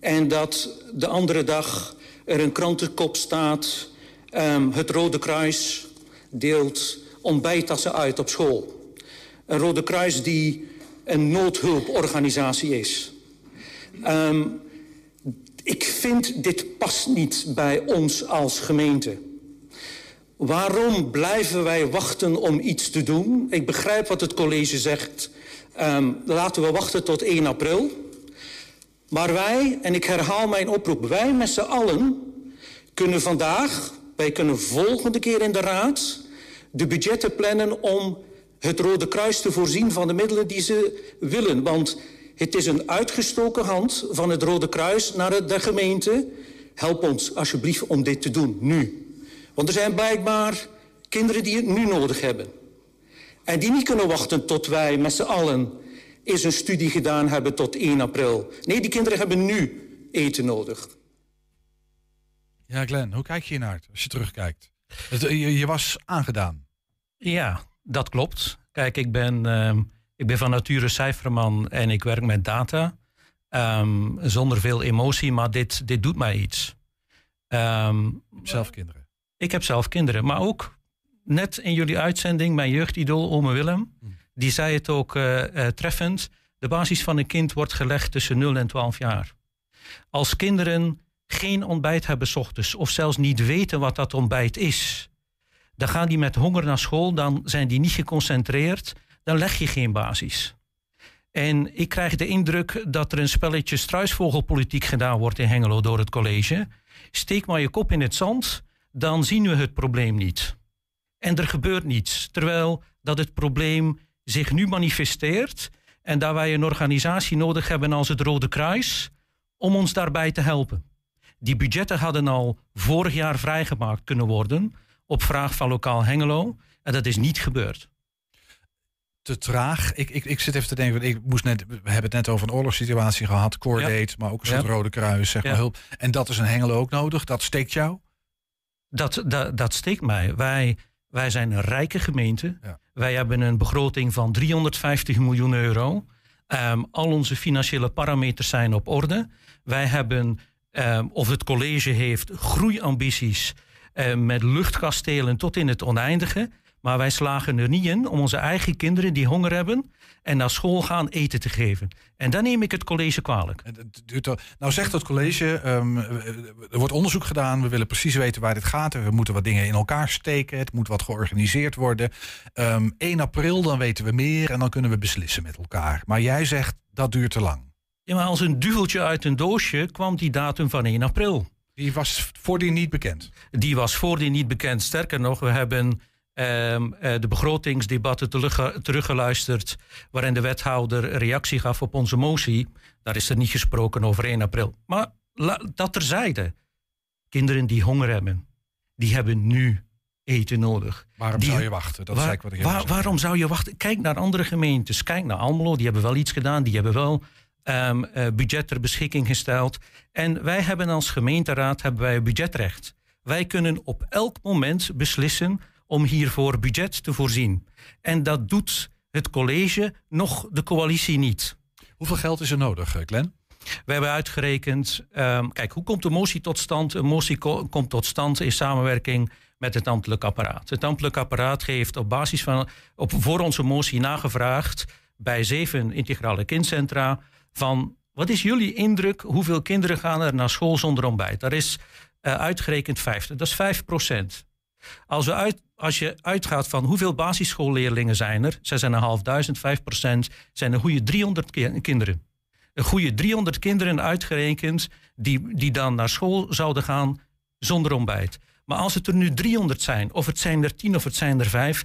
[SPEAKER 14] en dat de andere dag er een krantenkop staat ehm, het Rode Kruis deelt ontbijttassen uit op school. Een Rode Kruis die een noodhulporganisatie is. Ehm, ik vind dit past niet bij ons als gemeente. waarom blijven wij wachten om iets te doen? Ik begrijp wat het college zegt. Um, laten we wachten tot 1 april. Maar wij, en ik herhaal mijn oproep, wij met z'n allen kunnen vandaag, wij kunnen volgende keer in de raad de budgetten plannen om het Rode Kruis te voorzien van de middelen die ze willen. Want het is een uitgestoken hand van het Rode Kruis naar de gemeente. Help ons alsjeblieft om dit te doen, nu. Want er zijn blijkbaar kinderen die het nu nodig hebben. En die niet kunnen wachten tot wij met z'n allen eens een studie gedaan hebben tot 1 april. Nee, die kinderen hebben nu eten nodig.
[SPEAKER 4] Ja, Glenn, hoe kijk je naar als je terugkijkt? Je, je was aangedaan.
[SPEAKER 10] Ja, dat klopt. Kijk, ik ben, uh, ik ben van nature cijferman en ik werk met data. Um, zonder veel emotie, maar dit, dit doet mij iets.
[SPEAKER 4] Um, zelf kinderen?
[SPEAKER 10] Ik heb zelf kinderen, maar ook net in jullie uitzending, mijn jeugdidool Ome Willem, hm. die zei het ook uh, uh, treffend. De basis van een kind wordt gelegd tussen 0 en 12 jaar. Als kinderen geen ontbijt hebben ochtends of zelfs niet weten wat dat ontbijt is, dan gaan die met honger naar school, dan zijn die niet geconcentreerd, dan leg je geen basis. En ik krijg de indruk dat er een spelletje struisvogelpolitiek gedaan wordt in Hengelo door het college. Steek maar je kop in het zand, dan zien we het probleem niet. En er gebeurt niets. Terwijl dat het probleem zich nu manifesteert en dat wij een organisatie nodig hebben als het Rode Kruis om ons daarbij te helpen. Die budgetten hadden al vorig jaar vrijgemaakt kunnen worden op vraag van lokaal Hengelo. En dat is niet gebeurd.
[SPEAKER 4] Te traag. Ik, ik, ik zit even te denken, ik moest net, we hebben het net over een oorlogssituatie gehad, Cordate, maar ook een soort Rode Kruis, zeg maar hulp. En dat is een Hengelo ook nodig. Dat steekt jou?
[SPEAKER 10] Dat, dat, dat steekt mij. Wij, wij zijn een rijke gemeente. Wij hebben een begroting van 350 miljoen euro. Um, al onze financiële parameters zijn op orde. Wij hebben, um, of het college heeft, groeiambities uh, met luchtkastelen tot in het oneindige. Maar wij slagen er niet in om onze eigen kinderen die honger hebben en naar school gaan eten te geven. En dan neem ik het college kwalijk.
[SPEAKER 4] Nou zegt het college, um, er wordt onderzoek gedaan, we willen precies weten waar dit gaat. We moeten wat dingen in elkaar steken, het moet wat georganiseerd worden. Um, ehm, 1 april, dan weten we meer en dan kunnen we beslissen met elkaar. Maar jij zegt, dat duurt te lang.
[SPEAKER 10] Ja, maar als een duveltje uit een doosje kwam die datum van 1 april.
[SPEAKER 4] Die was voordien niet bekend?
[SPEAKER 10] Die was voordien niet bekend. Sterker nog, we hebben Ehm, eh, de begrotingsdebatten teruggeluisterd, waarin de wethouder reactie gaf op onze motie. Daar is er niet gesproken over 1 april. Maar dat terzijde. Kinderen die honger hebben, die hebben nu eten nodig.
[SPEAKER 4] Waarom zou je wachten? Dat is wat ik
[SPEAKER 10] waar, waarom zou je wachten? Kijk naar andere gemeentes. Kijk naar Almelo, die hebben wel iets gedaan. Die hebben wel um, uh, budget ter beschikking gesteld. En wij hebben als gemeenteraad hebben wij budgetrecht. Wij kunnen op elk moment beslissen om hiervoor budget te voorzien. En dat doet het college nog de coalitie niet.
[SPEAKER 4] Hoeveel geld is er nodig, eh, Glenn?
[SPEAKER 10] We hebben uitgerekend, um, kijk, hoe komt de motie tot stand? Een motie komt tot stand in samenwerking met het ambtelijk apparaat. Het ambtelijk apparaat heeft op basis van, op, voor onze motie nagevraagd bij zeven integrale kindcentra van wat is jullie indruk? Hoeveel kinderen gaan er naar school zonder ontbijt? Daar is uh, uitgerekend 50. Dat is 5 procent. Als, we uit, als je uitgaat van hoeveel basisschoolleerlingen zijn er, 6.500, 5 procent, zijn er goede 300 kinderen. Een goede 300 kinderen uitgerekend die, die dan naar school zouden gaan zonder ontbijt. Maar als het er nu 300 zijn, of het zijn er 10 of het zijn er 5,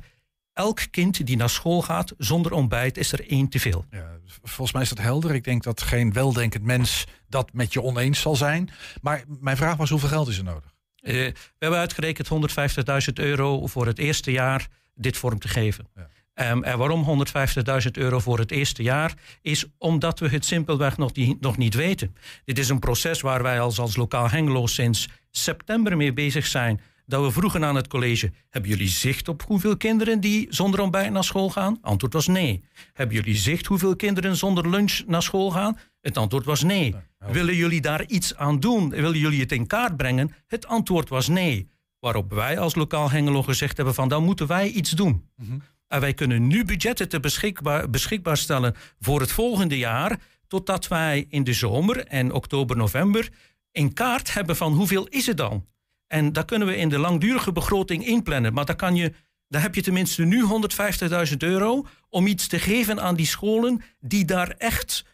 [SPEAKER 10] elk kind die naar school gaat zonder ontbijt is er één te veel. Ja,
[SPEAKER 4] volgens mij is dat helder. Ik denk dat geen weldenkend mens dat met je oneens zal zijn. Maar mijn vraag was hoeveel geld is er nodig?
[SPEAKER 10] Uh, we hebben uitgerekend 150.000 euro voor het eerste jaar dit vorm te geven. Ja. Um, en waarom 150.000 euro voor het eerste jaar? Is omdat we het simpelweg nog, die, nog niet weten. Dit is een proces waar wij als, als lokaal Hengelo sinds september mee bezig zijn dat we vroegen aan het college: Hebben jullie zicht op hoeveel kinderen die zonder ontbijt naar school gaan? Antwoord was nee. Hebben jullie zicht hoeveel kinderen zonder lunch naar school gaan? Het antwoord was nee. Willen jullie daar iets aan doen? Willen jullie het in kaart brengen? Het antwoord was nee. Waarop wij als lokaal Hengelo gezegd hebben: van dan moeten wij iets doen. Mhm. En wij kunnen nu budgetten te beschikbaar, beschikbaar stellen voor het volgende jaar. Totdat wij in de zomer en oktober, november in kaart hebben van hoeveel is het dan? En dat kunnen we in de langdurige begroting inplannen. Maar dan, kan je, dan heb je tenminste nu 150.000 euro om iets te geven aan die scholen die daar echt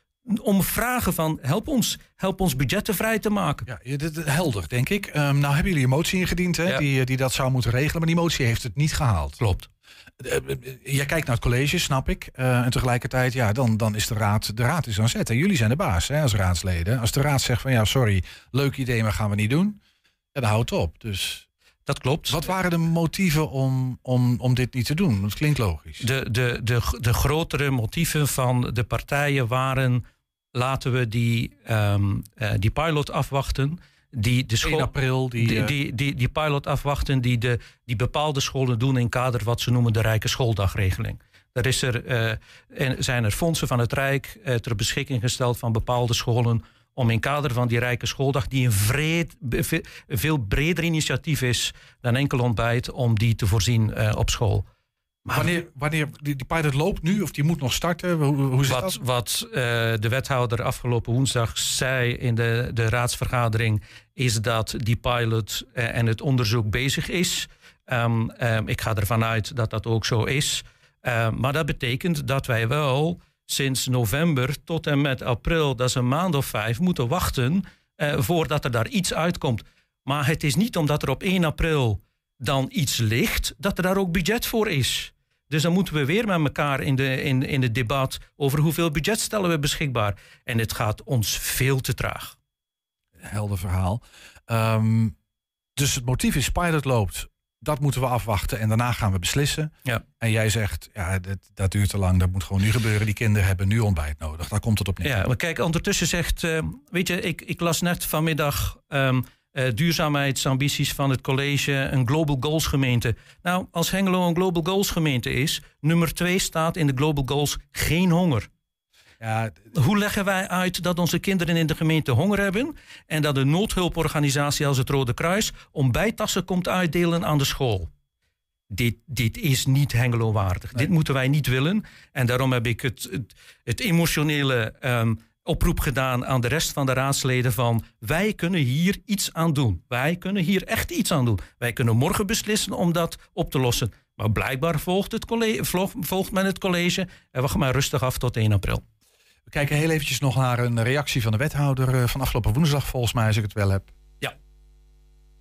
[SPEAKER 10] om vragen van help ons, help ons budgetten vrij te maken.
[SPEAKER 4] Ja, dit- helder, denk ik. Ehm, nou hebben jullie een motie ingediend hè, die, die dat zou moeten regelen, maar die motie heeft het niet gehaald.
[SPEAKER 10] Klopt.
[SPEAKER 4] Eh, eh, jij kijkt naar het college, snap ik. Eh, en tegelijkertijd, ja, dan, dan is de raad, de raad is aan zet. En jullie zijn de baas hè, als raadsleden. Als de raad zegt van ja, sorry, leuk idee, maar gaan we niet doen. Ja, dan houdt op. Dus
[SPEAKER 10] dat klopt.
[SPEAKER 4] Wat waren de motieven om, om, om dit niet te doen? Dat klinkt logisch.
[SPEAKER 10] De, de, de, de grotere motieven van de partijen waren... laten we die, eh, die pilot afwachten... Die de
[SPEAKER 4] 1 april, die,
[SPEAKER 10] die,
[SPEAKER 4] eh,
[SPEAKER 10] die, die, die pilot afwachten die, de, die bepaalde scholen doen in kader wat ze noemen de rijke schooldagregeling. Er, is er, eh, en zijn er fondsen van het Rijk ter beschikking gesteld van bepaalde scholen om in kader van die rijke schooldag, die een, vreed, veel breder initiatief is dan enkel ontbijt, om die te voorzien eh, op school.
[SPEAKER 4] wanneer, wanneer die, die pilot loopt nu, of die moet nog starten? Hoe,
[SPEAKER 10] wat,
[SPEAKER 4] dat?
[SPEAKER 10] Wat eh, de wethouder afgelopen woensdag zei in de, de raadsvergadering, is dat die pilot eh, en het onderzoek bezig is. Ehm, ehm, ik ga ervan uit dat dat ook zo is. Ehm, maar dat betekent dat wij wel sinds november tot en met april, dat is een maand of vijf, moeten wachten eh, voordat er daar iets uitkomt. Maar het is niet omdat er op 1 april dan iets ligt, dat er daar ook budget voor is. Dus dan moeten we weer met elkaar in, de, in, in het debat over hoeveel budget stellen we beschikbaar. En het gaat ons veel te traag.
[SPEAKER 4] Helder verhaal. Ehm, dus het motief is pilot loopt. Dat moeten we afwachten en daarna gaan we beslissen.
[SPEAKER 10] Ja.
[SPEAKER 4] En jij zegt, ja, dat, dat duurt te lang. Dat moet gewoon nu gebeuren. Die kinderen hebben nu ontbijt nodig. Daar komt het op neer.
[SPEAKER 10] Ja, maar kijk, ondertussen zegt, eh, weet je, ik, ik las net vanmiddag ehm, eh, duurzaamheidsambities van het college, een Global Goals gemeente. Nou, als Hengelo een Global Goals gemeente is, nummer twee staat in de Global Goals geen honger.
[SPEAKER 4] Ja,
[SPEAKER 10] Hoe leggen wij uit dat onze kinderen in de gemeente honger hebben en dat een noodhulporganisatie als het Rode Kruis ontbijttassen komt uitdelen aan de school? Dit, dit is niet Hengelo waardig. Dit moeten wij niet willen. En daarom heb ik het, het, het emotionele ehm, oproep gedaan aan de rest van de raadsleden van wij kunnen hier iets aan doen. Wij kunnen hier echt iets aan doen. Wij kunnen morgen beslissen om dat op te lossen. Maar blijkbaar volgt, het college, volgt men het college en wacht maar rustig af tot 1 april.
[SPEAKER 4] We kijken heel eventjes nog naar een reactie van de wethouder eh, van afgelopen woensdag, volgens mij, als ik het wel heb.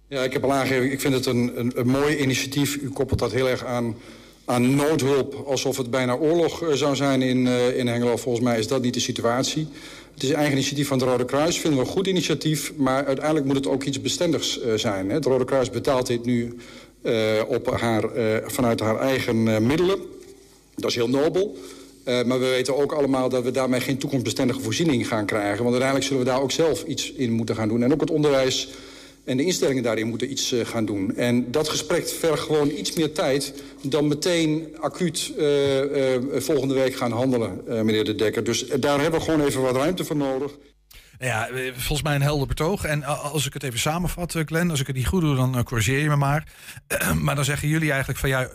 [SPEAKER 15] Ja, ik heb al aangegeven, ik vind het een, een, een mooi initiatief. U koppelt dat heel erg aan, aan noodhulp, alsof het bijna oorlog eh, zou zijn in, eh, in Hengelo. Volgens mij is dat niet de situatie. Het is een eigen initiatief van het Rode Kruis, vinden we een goed initiatief. Maar uiteindelijk moet het ook iets bestendigs eh, zijn. Hè. Het Rode Kruis betaalt dit nu eh, op haar, eh, vanuit haar eigen eh, middelen. Dat is heel nobel. Eh, maar we weten ook allemaal dat we daarmee geen toekomstbestendige voorziening gaan krijgen. Want uiteindelijk zullen we daar ook zelf iets in moeten gaan doen. En ook het onderwijs en de instellingen daarin moeten iets eh, gaan doen. En dat gesprek vergt gewoon iets meer tijd... dan meteen acuut eh, volgende week gaan handelen, meneer De Dekker. Dus daar hebben we gewoon even wat ruimte voor nodig.
[SPEAKER 4] Ja, volgens mij een helder betoog. En als ik het even samenvat, Glenn, als ik het niet goed doe, dan corrigeer je me maar. maar dan zeggen jullie eigenlijk van ja,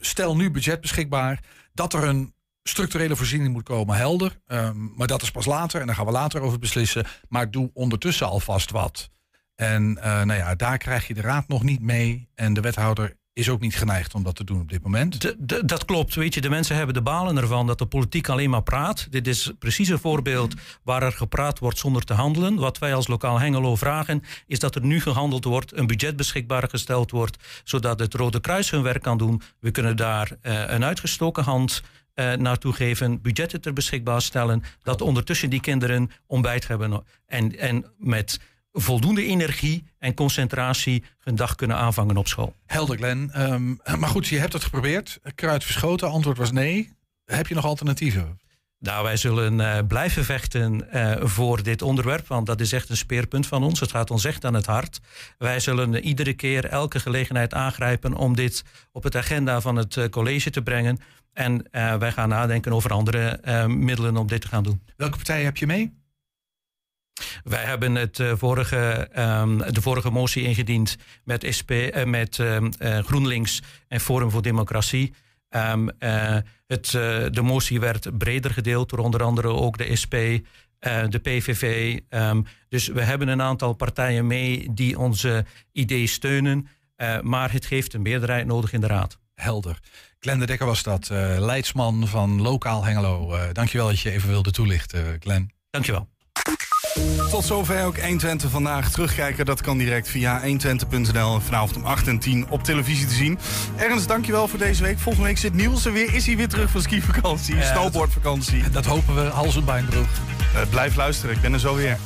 [SPEAKER 4] stel nu budget beschikbaar dat er een structurele voorziening moet komen, helder. Ehm, maar dat is pas later en daar gaan we later over beslissen. Maar doe ondertussen alvast wat. En eh, nou ja, daar krijg je de raad nog niet mee. En de wethouder is ook niet geneigd om dat te doen op dit moment.
[SPEAKER 10] D- d- dat klopt. Weet je, de mensen hebben de balen ervan dat de politiek alleen maar praat. Dit is precies een voorbeeld waar er gepraat wordt zonder te handelen. Wat wij als lokaal Hengelo vragen, is dat er nu gehandeld wordt, een budget beschikbaar gesteld wordt, zodat het Rode Kruis hun werk kan doen. We kunnen daar eh, een uitgestoken hand eh, naartoe geven, budgetten ter beschikbaar stellen, dat ondertussen die kinderen ontbijt hebben en, en met voldoende energie en concentratie hun dag kunnen aanvangen op school.
[SPEAKER 4] Helder, Glenn. Ehm, maar goed, je hebt het geprobeerd. Kruid verschoten. Antwoord was nee. Heb je nog alternatieven?
[SPEAKER 10] Nou, wij zullen eh, blijven vechten eh, voor dit onderwerp, want dat is echt een speerpunt van ons. Het gaat ons echt aan het hart. Wij zullen iedere keer elke gelegenheid aangrijpen om dit op het agenda van het college te brengen. En eh, wij gaan nadenken over andere eh, middelen om dit te gaan doen.
[SPEAKER 4] Welke partij heb je mee?
[SPEAKER 10] Wij hebben het, eh, vorige, ehm, de vorige motie ingediend met, SP, met ehm, eh, GroenLinks en Forum voor Democratie. Ehm, eh, het, de motie werd breder gedeeld door onder andere ook de SP, de PVV. Dus we hebben een aantal partijen mee die onze idee steunen. Maar het heeft een meerderheid nodig in de Raad.
[SPEAKER 4] Helder. Glenn de Dekker was dat, eh, leidsman van Lokaal Hengelo. Eh dankjewel dat je even wilde toelichten, Glenn.
[SPEAKER 10] Dankjewel.
[SPEAKER 3] Tot zover ook 120 vandaag. Terugkijken, dat kan direct via 120.nl. En vanavond om 8 en 10 op televisie te zien. Ernst, dankjewel voor deze week. Volgende week zit Niels er weer. Is hij weer terug van skivakantie,
[SPEAKER 4] Ja,
[SPEAKER 3] snowboardvakantie.
[SPEAKER 4] Dat hopen we, hals en bijnbroek.
[SPEAKER 3] Uh, blijf luisteren, ik ben er zo weer.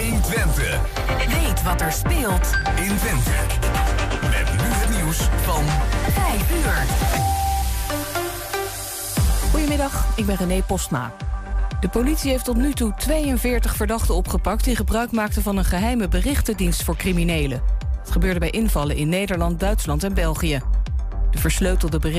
[SPEAKER 11] 120. Weet wat er speelt in Twente. Van 5 uur.
[SPEAKER 1] Goedemiddag, ik ben René Postma. De politie heeft tot nu toe 42 verdachten opgepakt... die gebruik maakten van een geheime berichtendienst voor criminelen. Het gebeurde bij invallen in Nederland, Duitsland en België. De versleutelde berichten.